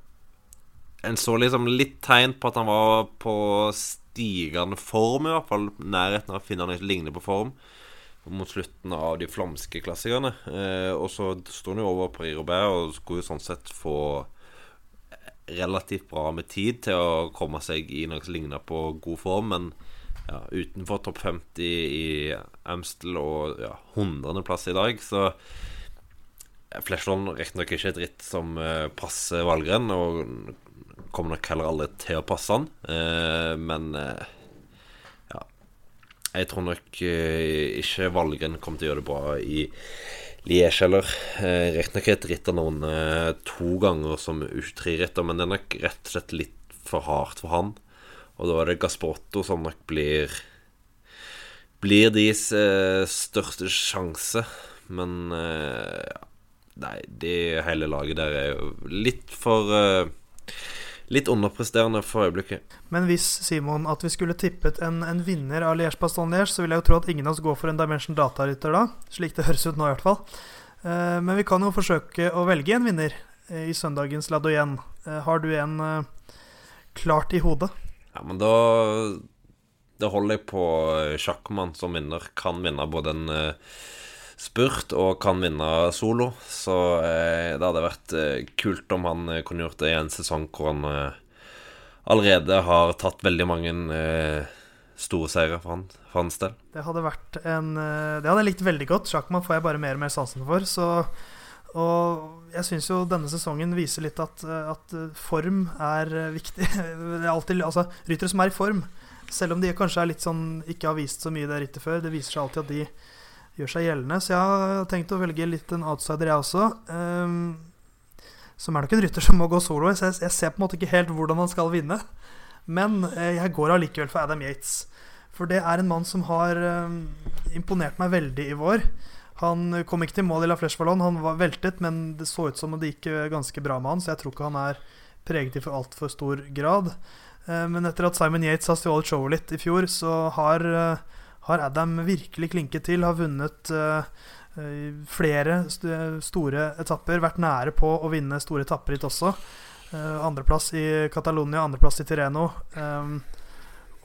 en så liksom litt tegn på at han var på stigende form, i hvert fall. Nærheten av å finne han ikke ligner på form mot slutten av de flamske klassikerne. Eh, og så sto han jo over på Robert og skulle jo sånn sett få relativt bra med tid til å komme seg i noe som ligner på god form, men ja, utenfor topp 50 i Amstel og ja, 100.-plass i dag, så Flesland riktignok ikke et ritt som eh, passer Valgren, og kommer nok heller aldri til å passe han, eh, men eh, ja Jeg tror nok ikke Valgren kommer til å gjøre det bra i Liège heller. Riktignok et ritt av noen eh, to ganger som U23-ritter, men det er nok rett og slett litt for hardt for han. Og da er det Gaspotto som nok blir Blir deres eh, største sjanse. Men eh, Nei, det hele laget der er jo litt for eh, Litt underpresterende for øyeblikket. Men hvis Simon, at vi skulle tippet en, en vinner av Liège Baston Liège, så vil jeg jo tro at ingen av oss går for en Dimension Data-rytter da. Slik det høres ut nå, i hvert fall. Eh, men vi kan jo forsøke å velge en vinner eh, i søndagens Ladoyen. Eh, har du en klart i hodet? Ja, men da Det holder jeg på eh, sjakkmann som vinner. Kan vinne både en eh, spurt og kan vinne solo. Så eh, det hadde vært kult om han kunne gjort det i en sesong hvor han allerede har tatt veldig mange store seire for, han, for hans del. Det hadde vært en Det hadde jeg likt veldig godt. Sjakkmann får jeg bare mer og mer sansen for. Så, og jeg syns jo denne sesongen viser litt at, eh, at eh, form er eh, viktig. Det er alltid Altså, ryttere som er i form, selv om de kanskje er litt sånn ikke har vist så mye det rittet før, det viser seg alltid at de gjør seg gjeldende. Så jeg har tenkt å velge litt en outsider, jeg også. Um, som er nok en rytter som må gå solo. Så jeg, ser på en måte ikke helt hvordan han skal vinne. Men jeg går allikevel for Adam Yates. For det er en mann som har eh, imponert meg veldig i vår. Han kom ikke til mål i La Flèche Ballon. Han var veltet, men det så ut som det gikk eh, ganske bra med han, så jeg tror ikke han er preget i for altfor stor grad. Eh, Men etter at Simon Yates har stjålet showet litt i fjor, så har, eh, har Adam virkelig klinket til. Har vunnet flere store etapper. Vært nære på å vinne store etapper hit også. Andreplass i Catalonia, andreplass i Tireno.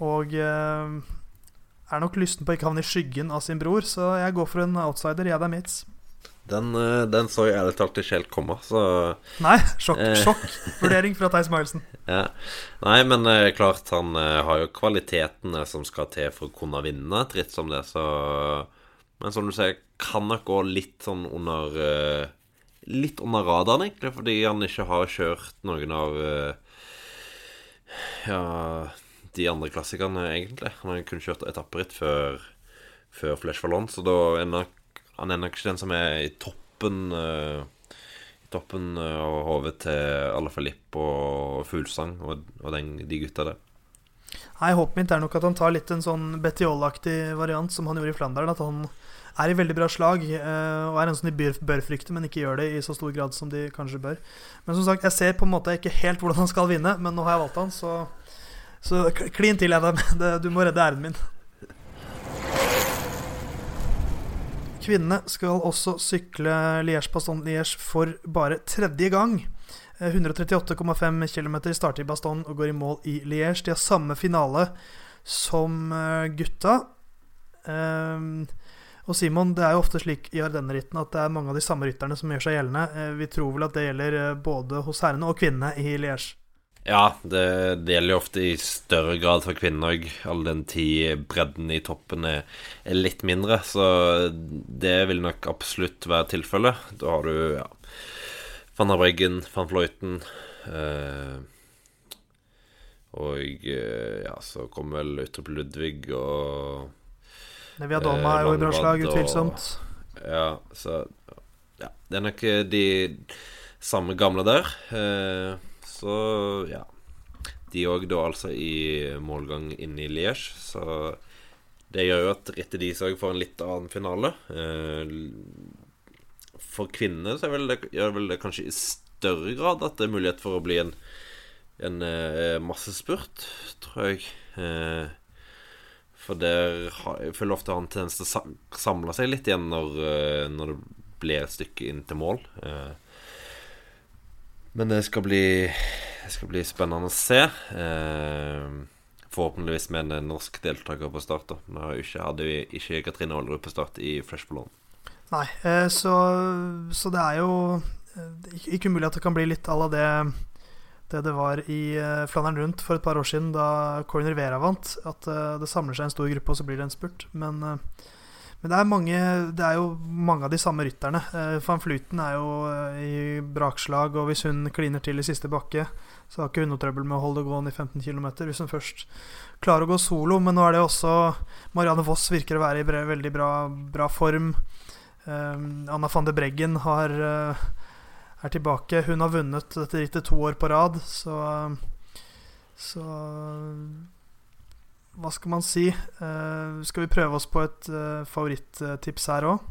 Og er nok lysten på å ikke havne i skyggen av sin bror, så jeg går for en outsider. Jeg, det er mitt. Den, eh, den, så jeg ærlig talt ikke helt komme, så Nei, sjokk, eh. sjokkvurdering fra Theis Milesen. Ja. Nei, men eh, klart, han har jo kvalitetene som skal til for å kunne vinne et ritt som det, så Men som du sier, kan nok gå litt sånn under Litt under radaren, egentlig, fordi han ikke har kjørt noen av Ja de andre klassikerne, egentlig. Han har kun kjørt etapperitt før, før Flesh Fallon, så da er nok han er nok ikke den som er i toppen uh, I toppen uh, av hodet til Alle Filip og Fuglsang og, og den, de gutta der. Nei, Håpet mitt er nok at han tar litt en sånn Betiol-aktig variant som han gjorde i Flandern. At han er i veldig bra slag uh, og er en som de bør, bør, frykte, men ikke gjør det i så stor grad som de kanskje bør. Men som sagt, jeg ser på en måte ikke helt hvordan han skal vinne, men nå har jeg valgt han, så, så klin til, Adam. Du må redde æren min. Kvinnene skal også sykle Liège-Baston-Liège for bare tredje gang. 138,5 km starter i Baston og går i mål i Liège. De har samme finale som eh, gutta. Um, og Simon, det er jo ofte slik i Ardenneritten at det er mange av de samme rytterne som gjør seg gjeldende. Eh, vi tror vel at det gjelder eh, både hos herrene og kvinnene i Liège. Ja, det, det, gjelder jo ofte i større grad for kvinner òg, all den tid bredden i toppen er, er, litt mindre. Så det vil nok absolutt være tilfellet. Da har du ja, van der Breggen, van Fløyten eh, Og eh, ja, så kommer vel Utrup Ludvig og Nevia Dolma er jo i bra slag, utvilsomt. Ja, så Ja, det er nok de samme gamle der. Eh, så ja. De òg da altså i målgang inne i Liège, så det gjør jo at rittet deres òg får en litt annen finale. Eh, for kvinner så det, gjør vel det kanskje i større grad at det er mulighet for å bli en, en eh, massespurt, tror jeg. Eh, for der jeg føler ofte han tendens til å samle seg litt igjen når, når det blir et stykke inn til mål. Men det skal bli, skal bli spennende å se. Eh, forhåpentligvis med en norsk deltaker på start. da Nå hadde vi ikke Katrine Aalerud på start i Fresh Ballon. Nei, eh, så, så, det er jo eh, ikke umulig at det kan bli litt à la det, det det var i eh, Flandern rundt for et par år siden, da Corner Vera vant. At eh, det samler seg en stor gruppe, og så blir det en spurt. Men men det er, mange, det er jo mange av de samme rytterne. Uh, Van Fluten er jo uh, i brakslag, og hvis hun kliner til i siste bakke, så har ikke hun noe trøbbel med å holde det gående i 15 km. Hvis hun først klarer å gå solo. Men nå er det også Marianne Voss virker å være i veldig bra, bra form. Um, Anna van de Breggen har, uh, er tilbake. Hun har vunnet dette rittet to år på rad, så, så hva skal man si? Uh, skal vi prøve oss på et uh, favorittips her òg?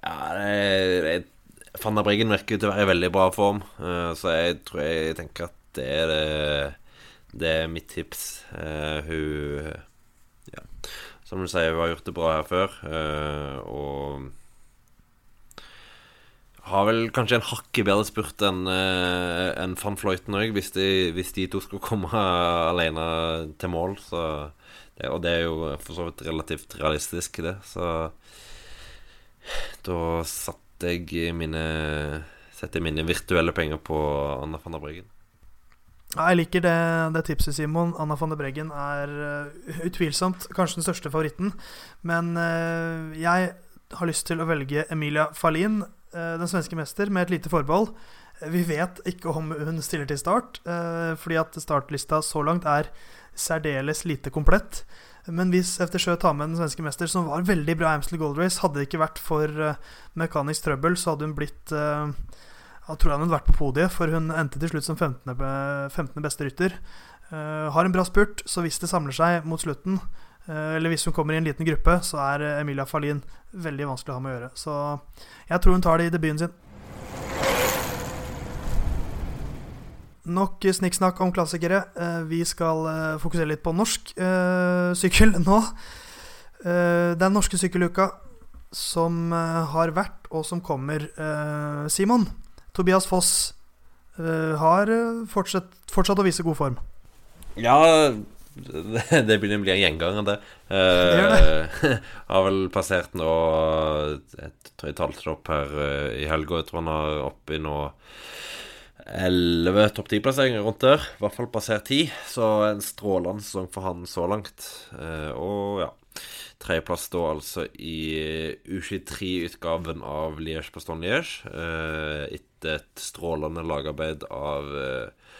Ja, der Briggen virker til å være i veldig bra form, uh, så jeg tror jeg tenker at det er det, det er mitt tips. hun Ja, som du sier, hun har gjort det bra her før, og har vel kanskje en hakket bedre spurt enn en van Fløyten òg, hvis, hvis, de to skulle komme alene til mål. Så og det er jo for så vidt relativt realistisk, det. Så da satte jeg mine Setter mine virtuelle penger på Anna van der Breggen. Ja, jeg liker det, det, tipset, Simon. Anna van der Breggen er uh, utvilsomt kanskje den største favoritten. Men jeg har lyst til å velge Emilia Fallin, uh, den svenske mester, med et lite forbehold. Vi vet ikke om hun stiller til start, fordi at startlista så langt er særdeles lite komplett. Men hvis FTSjø tar med den svenske mester, som var veldig bra i Amstel Gold Race Hadde det ikke vært for uh, mekanisk trøbbel, så hadde hun blitt uh, Jeg tror hun hadde vært på podiet, for hun endte til slutt som 15. 15. beste rytter. Uh, har en bra spurt, så hvis det samler seg mot slutten, eller hvis hun kommer i en liten gruppe, så er Emilia Fallin veldig vanskelig å ha med å gjøre. Så jeg tror hun tar det i debuten sin. Nok snikksnakk om klassikere. Eh, vi skal eh, fokusere litt på norsk uh, sykkel nå. Uh, den norske sykkeluka som uh, har vært, og som kommer. Simon, Tobias Foss har fortsatt, fortsatt, å vise god form. Ja, det, begynner å bli en gjenganger, det. Det. har vel passert nå Jeg tror jeg talte det opp her eh, i helga. Jeg tror han er oppe i nå elleve topp ti-plasseringer rundt der. I hvert fall passert ti. Så en strålende sesong for han så langt. Eh, og ja Tredjeplass da altså i U23-utgaven av Liège-Baston-Liège. Eh, etter et strålende lagarbeid av eh,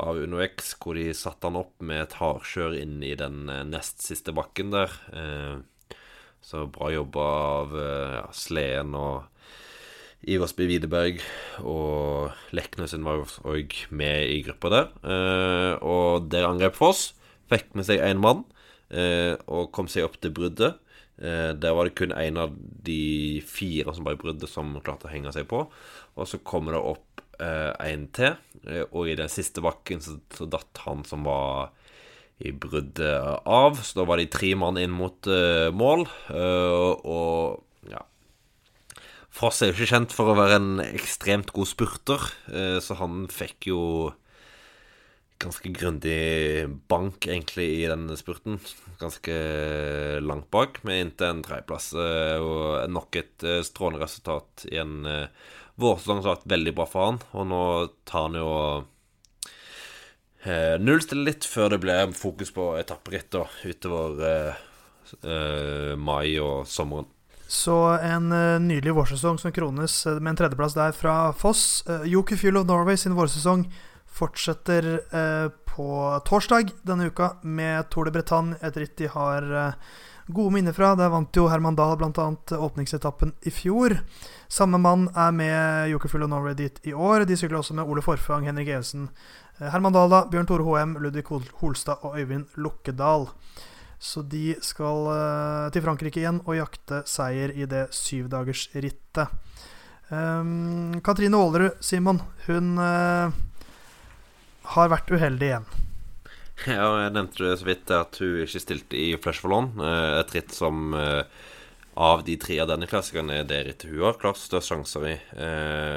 av UnoX, hvor de satte han opp med et hardkjør inn i den nest siste bakken der. Så bra jobba av ja, Sleden og Iversby Widerberg og Leknesen var òg med i gruppa der. Eh, og der angrep Foss. Fikk med seg én mann eh, og kom seg opp til bruddet. Eh, der var det kun én av de fire som var i bruddet, som klarte å henge seg på. Og så kommer det opp én til, og i den siste bakken så, så datt han som var i bruddet av. Så da var de tre mann inn mot mål, og ja Foss er jo ikke kjent for å være en ekstremt god spurter, eh, så han fikk jo ganske grundig bank, egentlig, i denne spurten. Ganske langt bak, med inntil en tredjeplass. eh, Og nok et eh, strålende resultat i en vårsesong som har vært veldig bra for han. Og nå tar han jo eh, nullstiller litt før det blir fokus på etapperitt utover mai og sommeren. Så en eh, nydelig vårsesong som krones eh, med en tredjeplass der fra Foss. Joker Fuel of Norway sin vårsesong fortsetter eh, på torsdag denne uka med Tour de Bretagne, et ritt de har gode minner fra. Der vant jo Herman Dahl bl.a. åpningsetappen i fjor. Samme mann er med Joker Fuel of Norway dit i år. De sykler også med Ole Forfang, Henrik Evesen, eh, Herman Dahl, da, Bjørn Tore HM, Ludvig Holstad og Øyvind Lukkedal. Så de skal eh, til Frankrike igjen og jakte seier i det syvdagersrittet. Um, Katrine Aalerud, Simon, hun uh, har vært uheldig igjen. Ja, jeg nevnte det så vidt at hun ikke stilte i Flash for Lond. eh, Et ritt som av de tre av denne klassikerne er det rittet hun har klart størst sjanser i.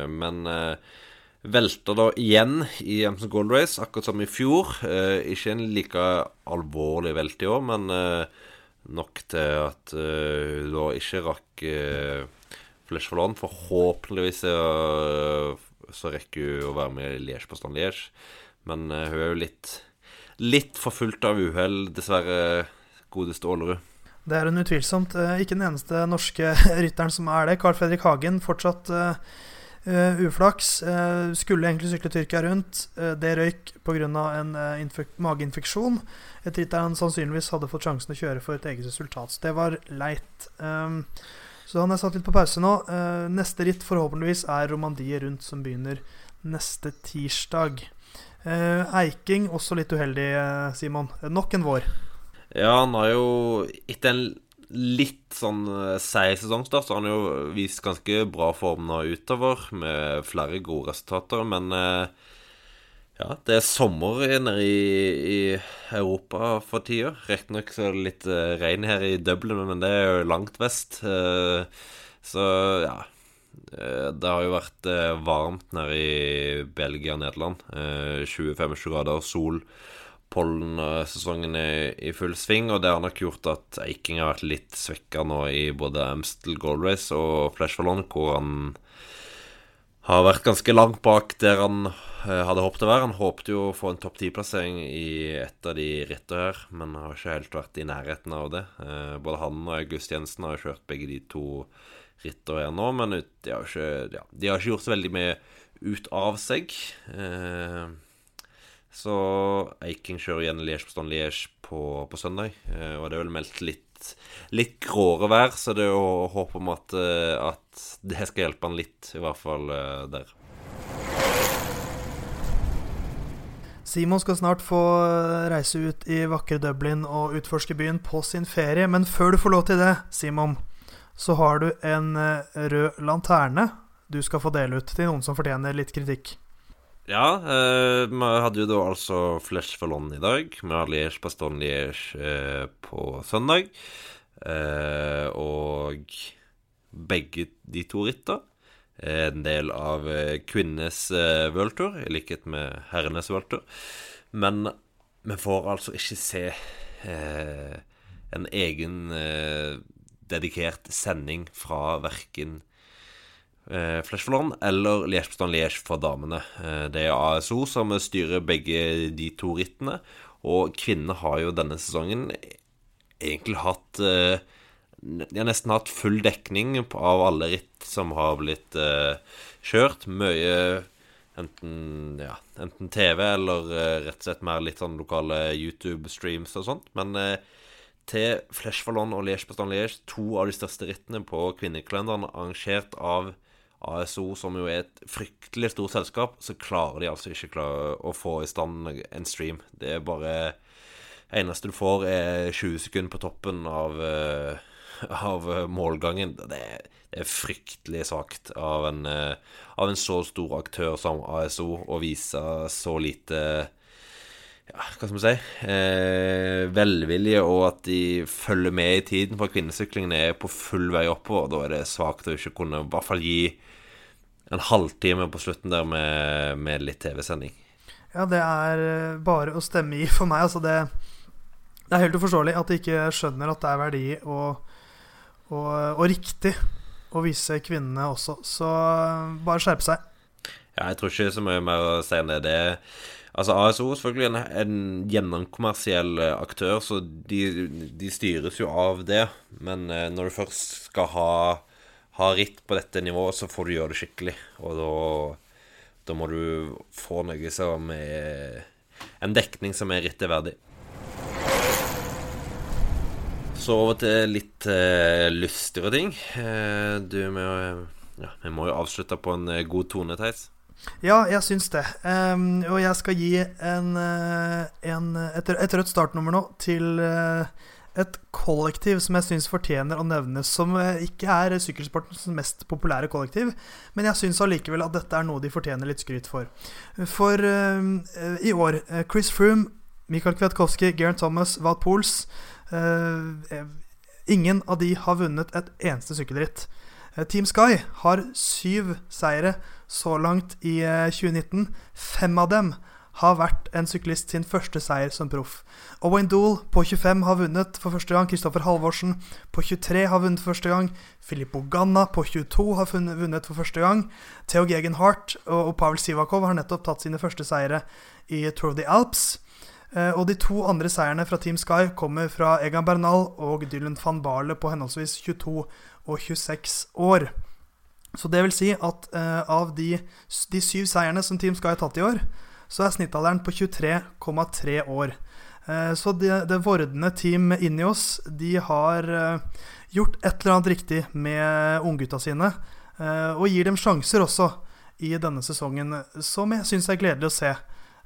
Men velter da igjen i Amazon Gold Race, akkurat som i fjor. Eh, Ikke en like alvorlig velt i år, men eh, nok til at eh, da ikke rakk eh, Flesh for Lond. Forhåpentligvis eh, så rekker hun å være med i Liège på stand Liège. Men eh, hun er jo litt Litt forfulgt av uhell, dessverre, godeste Ålerud. Det er hun utvilsomt. Eh, ikke den eneste norske rytteren som er det. Carl Fredrik Hagen fortsatt eh, eh, uflaks. Uh, skulle egentlig sykle Tyrkia rundt. Uh, det røyk pga. en uh, mageinfeksjon. Et ritt der han sannsynligvis hadde fått sjansen å kjøre for et eget resultat. Så det var leit. Um, så han er satt litt på pause nå. Neste ritt forhåpentligvis er Romandie rundt, som begynner neste tirsdag. Eiking også litt uheldig, Simon. Nok en vår. Ja, han har jo etter en litt sånn eh, seig sesongstart, så har han jo vist ganske bra form nå utover, med flere gode resultater. Men eh, ja, det er sommer nede i, i Europa for tida. Riktignok så er det litt eh, regn her i Dublin, men det er jo langt vest. Så ja. Det har jo vært varmt nede i Belgia og Nederland. Eh, 20-25 grader, sol. Pollensesongen i, i full sving, og det har nok gjort at Eiking har vært litt svekka nå i både Amstel Gold Race og Flash Fallon, hvor han har vært ganske langt bak der han eh, hadde håpet å være. Han håpet jo å få en topp ti-plassering i et av de rittene her, men har ikke helt vært i nærheten av det. Eh, Både han og August Jensen har kjørt begge de to rittene her nå, men de har ikke, ja, de har ikke gjort så veldig mye ut av seg. Eh, så Eiking kjører igjen Liège-Bastogne-Liège på, på søndag. Eh, og det er vel meldt litt, litt gråere vær, så det er jo håp om at, eh, at det skal hjelpe han litt, i hvert fall eh, der. Simon skal snart få reise ut i vakre Dublin og utforske byen på sin ferie. Men før du får lov til det, Simon, så har du en rød lanterne du skal få dele ut til noen som fortjener litt kritikk. Ja, eh, vi hadde jo da altså Flesh for London i dag. Vi har Liège Bastogne Liège eh, på søndag. Eh, og begge de to ritta er en del av eh, kvinnenes eh, worldtour, i likhet med herrenes worldtour. Men vi får altså ikke se eh, en egen eh, dedikert sending fra verken eh, Flashfallon eller Liège-Bastogne-Liège for damene. Eh, det er ASO som styrer begge de to rittene, og kvinnene har jo denne sesongen egentlig hatt eh, De har nesten hatt full dekning av alle ritt som har blitt eh, kjørt. Mye enten, ja, enten TV eller uh, rett og slett mer litt sånn lokale YouTube-streams og sånt. Men uh, til Flesh Fallon og Liège Bastogne Liège, to av de største rittene på kvinnekalenderen, arrangert av ASO, som jo er et fryktelig stort selskap, så klarer de altså ikke å få i stand en stream. Det er bare Eneste du får, er 20 sekunder på toppen av uh, av eh, målgangen. Det er, det er fryktelig svakt av, eh, av, en så stor aktør som ASO å vise så lite ja, hva skal man si eh, velvilje, og at de følger med i tiden. For kvinnesyklingen er på full vei oppover. Da er det svakt å ikke kunne i hvert fall gi en halvtime på slutten der med, med litt TV-sending. Ja, det er eh, bare å stemme i for meg. Altså det, det er helt uforståelig at de ikke skjønner at det er verdi og, og, og riktig å vise kvinnene også. Så bare skjerpe seg. Ja, jeg tror ikke så mye mer å si enn det. det Altså ASO er selvfølgelig en, en gjennomkommersiell aktør, så de, de, styres jo av det. Men eh, når du først skal ha, ha, ritt på dette nivået, så får du gjøre det skikkelig. Og da, da må du få noe som er En dekning som er rittet verdig. Så over til litt eh, lystigere ting. Eh, du, vi, ja, vi må jo avslutte på en uh, god tone, Theis. Ja, jeg syns det. Um, og jeg skal gi en, en et, et, rødt startnummer nå til et kollektiv som jeg syns fortjener å nevnes. Som ikke er sykkelsportens mest populære kollektiv, men jeg syns allikevel at dette er noe de fortjener litt skryt for. For i år Chris Froome, Mikael Kwiatkowski, Geraint Thomas, Wout Pools uh, ingen av de har vunnet et eneste sykkelritt. Eh, Team Sky har syv seire så langt i 2019. Eh, Fem av dem har vært en syklist sin første seier som proff. Owen Dool på 25 har vunnet for første gang. Kristoffer Halvorsen på 23 har vunnet for første gang. Filippo Ganna på 22 har vunnet for første gang. Theo Gegenhardt og Pavel Sivakov har nettopp tatt sine første seire i Tour of the Alps. Eh, og de to andre seierne fra Team Sky kommer fra Egan Bernal og Dylan van Barle på henholdsvis 22 og 26 år. Så det vil si at uh, av de, de, syv seierne som Team Sky har tatt i år, så er snittalderen på 23,3 år. Uh, så det, det vordende Team oss, de har uh, gjort et eller annet riktig med unggutta sine, og gir dem sjanser også i denne sesongen, som jeg syns er gledelig å se.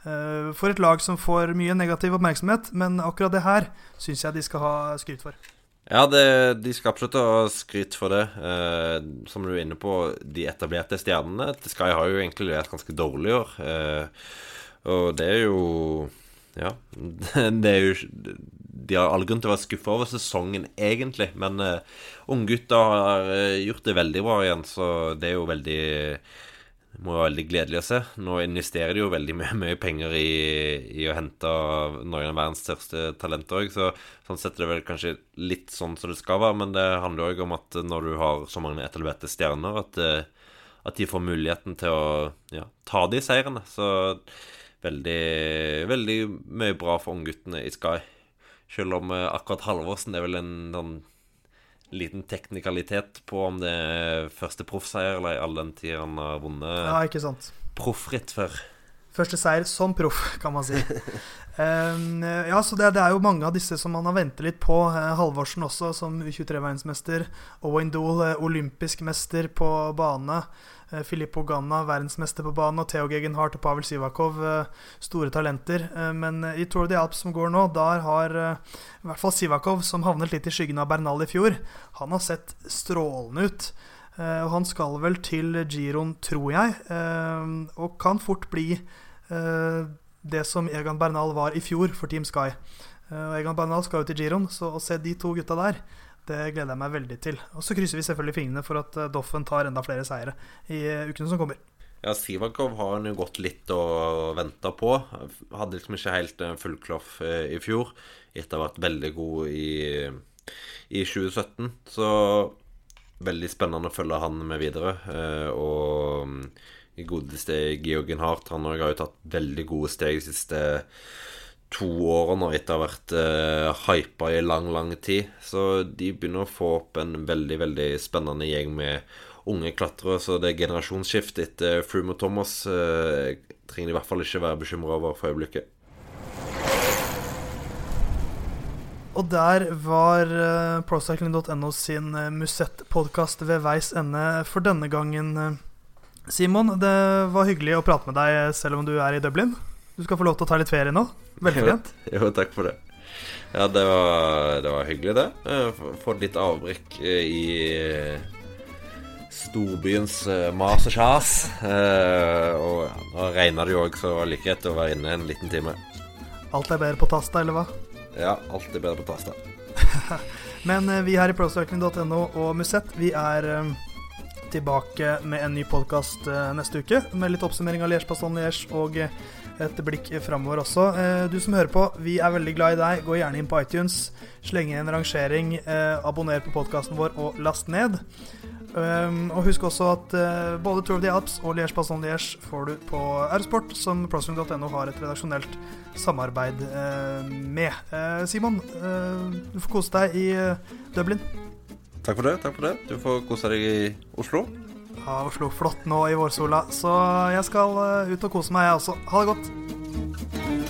Eh, for et lag som får mye negativ oppmerksomhet, men akkurat det her syns jeg de skal ha skryt for. Ja, det, de skal absolutt ha skryt for det. Eh, som du er inne på, de etablerte stjernene Sky har jo egentlig levert ganske dårlig i år. Eh, og det er jo Ja. Det er jo De har all grunn til å være skuffa over sesongen, egentlig. Men eh, unggutta har uh, gjort det veldig bra igjen, så det er jo veldig må være veldig gledelig å se. Nå investerer de jo veldig mye, mye penger i, i, å hente noen av verdens største talenter òg, så sånn sett er det vel kanskje litt sånn som det skal være. Men det handler òg om at når du har så mange etablerte stjerner, at, eh, at, de får muligheten til å ja, ta de seirene. Så veldig, veldig mye bra for ungguttene i Sky. Selv om eh, akkurat Halvorsen er vel en sånn liten teknikalitet på om det er første proffseier eller all den tid han har vunnet ja, ikke sant proffritt før. Første seier som proff, kan man si. um, ja, så det, det, er jo mange av disse som man har ventet litt på. Uh, Halvorsen også, som U23-verdensmester. Owen Dool, uh, olympisk mester på bane. Uh, Filippo Ganna, verdensmester på banen, Og Theo Gegenhardt og Pavel Sivakov, store talenter. men i Tour de Alps som går nå, der har i hvert fall Sivakov, som havnet litt i skyggen av Bernal i fjor, han har sett strålende ut. Og han skal vel til Giron, tror jeg, og kan fort bli det som Egan Bernal var i fjor for Team Sky. Egan Bernal skal jo til Giron, så å se de to gutta der, det gleder jeg meg veldig til. Og så krysser vi selvfølgelig fingrene for at Doffen tar enda flere seire i ukene som kommer. Ja, Sivakov har han jo gått litt og venta på. Hadde liksom ikke helt full kloff i fjor, etter å ha vært veldig god i, i 2017. Så veldig spennende å følge han med videre. Og i godeste Georgen Hart, han har jo tatt veldig gode steg de siste to årene etter å ha vært uh, hypa i lang, lang tid. Så de begynner å få opp en veldig, veldig spennende gjeng med unge klatrere. Så det er generasjonsskift etter Froome og Thomas uh, trenger de i hvert fall ikke være bekymra over for øyeblikket. Og der var uh, procycling.no sin Musett-podkast ved veis ende for denne gangen. Simon, det var hyggelig å prate med deg selv om du er i Dublin. Du skal få lov til å ta litt ferie nå. Velfortjent. Jo, jo, takk for det. Ja, det var, det var hyggelig, det. Fått litt avbrekk i storbyens mas og kjas. Og ja, nå regna det jo òg, så det var like greit å være inne en liten time. Alt er bedre på Tasta, eller hva? Ja, alt er bedre på Tasta. Men vi her i procycling.no og Musett, vi er tilbake med en ny podkast neste uke. Med litt oppsummering av Liège-Paston-Liège og et blikk framover også. Du som hører på, vi er veldig glad i deg. Gå gjerne inn på iTunes, sleng inn en rangering, abonner på podkasten vår og last ned. og husk også at både Tour of the Alps og Liège Passon Liège får du på Eurosport, som proswing.no har et redaksjonelt samarbeid med. Simon, du får kose deg i Dublin. Takk for det. takk for det Du får kose deg i Oslo av Oslo flott nå i vårsola, så jeg skal eh, ut og kose meg, jeg også. Ha det godt.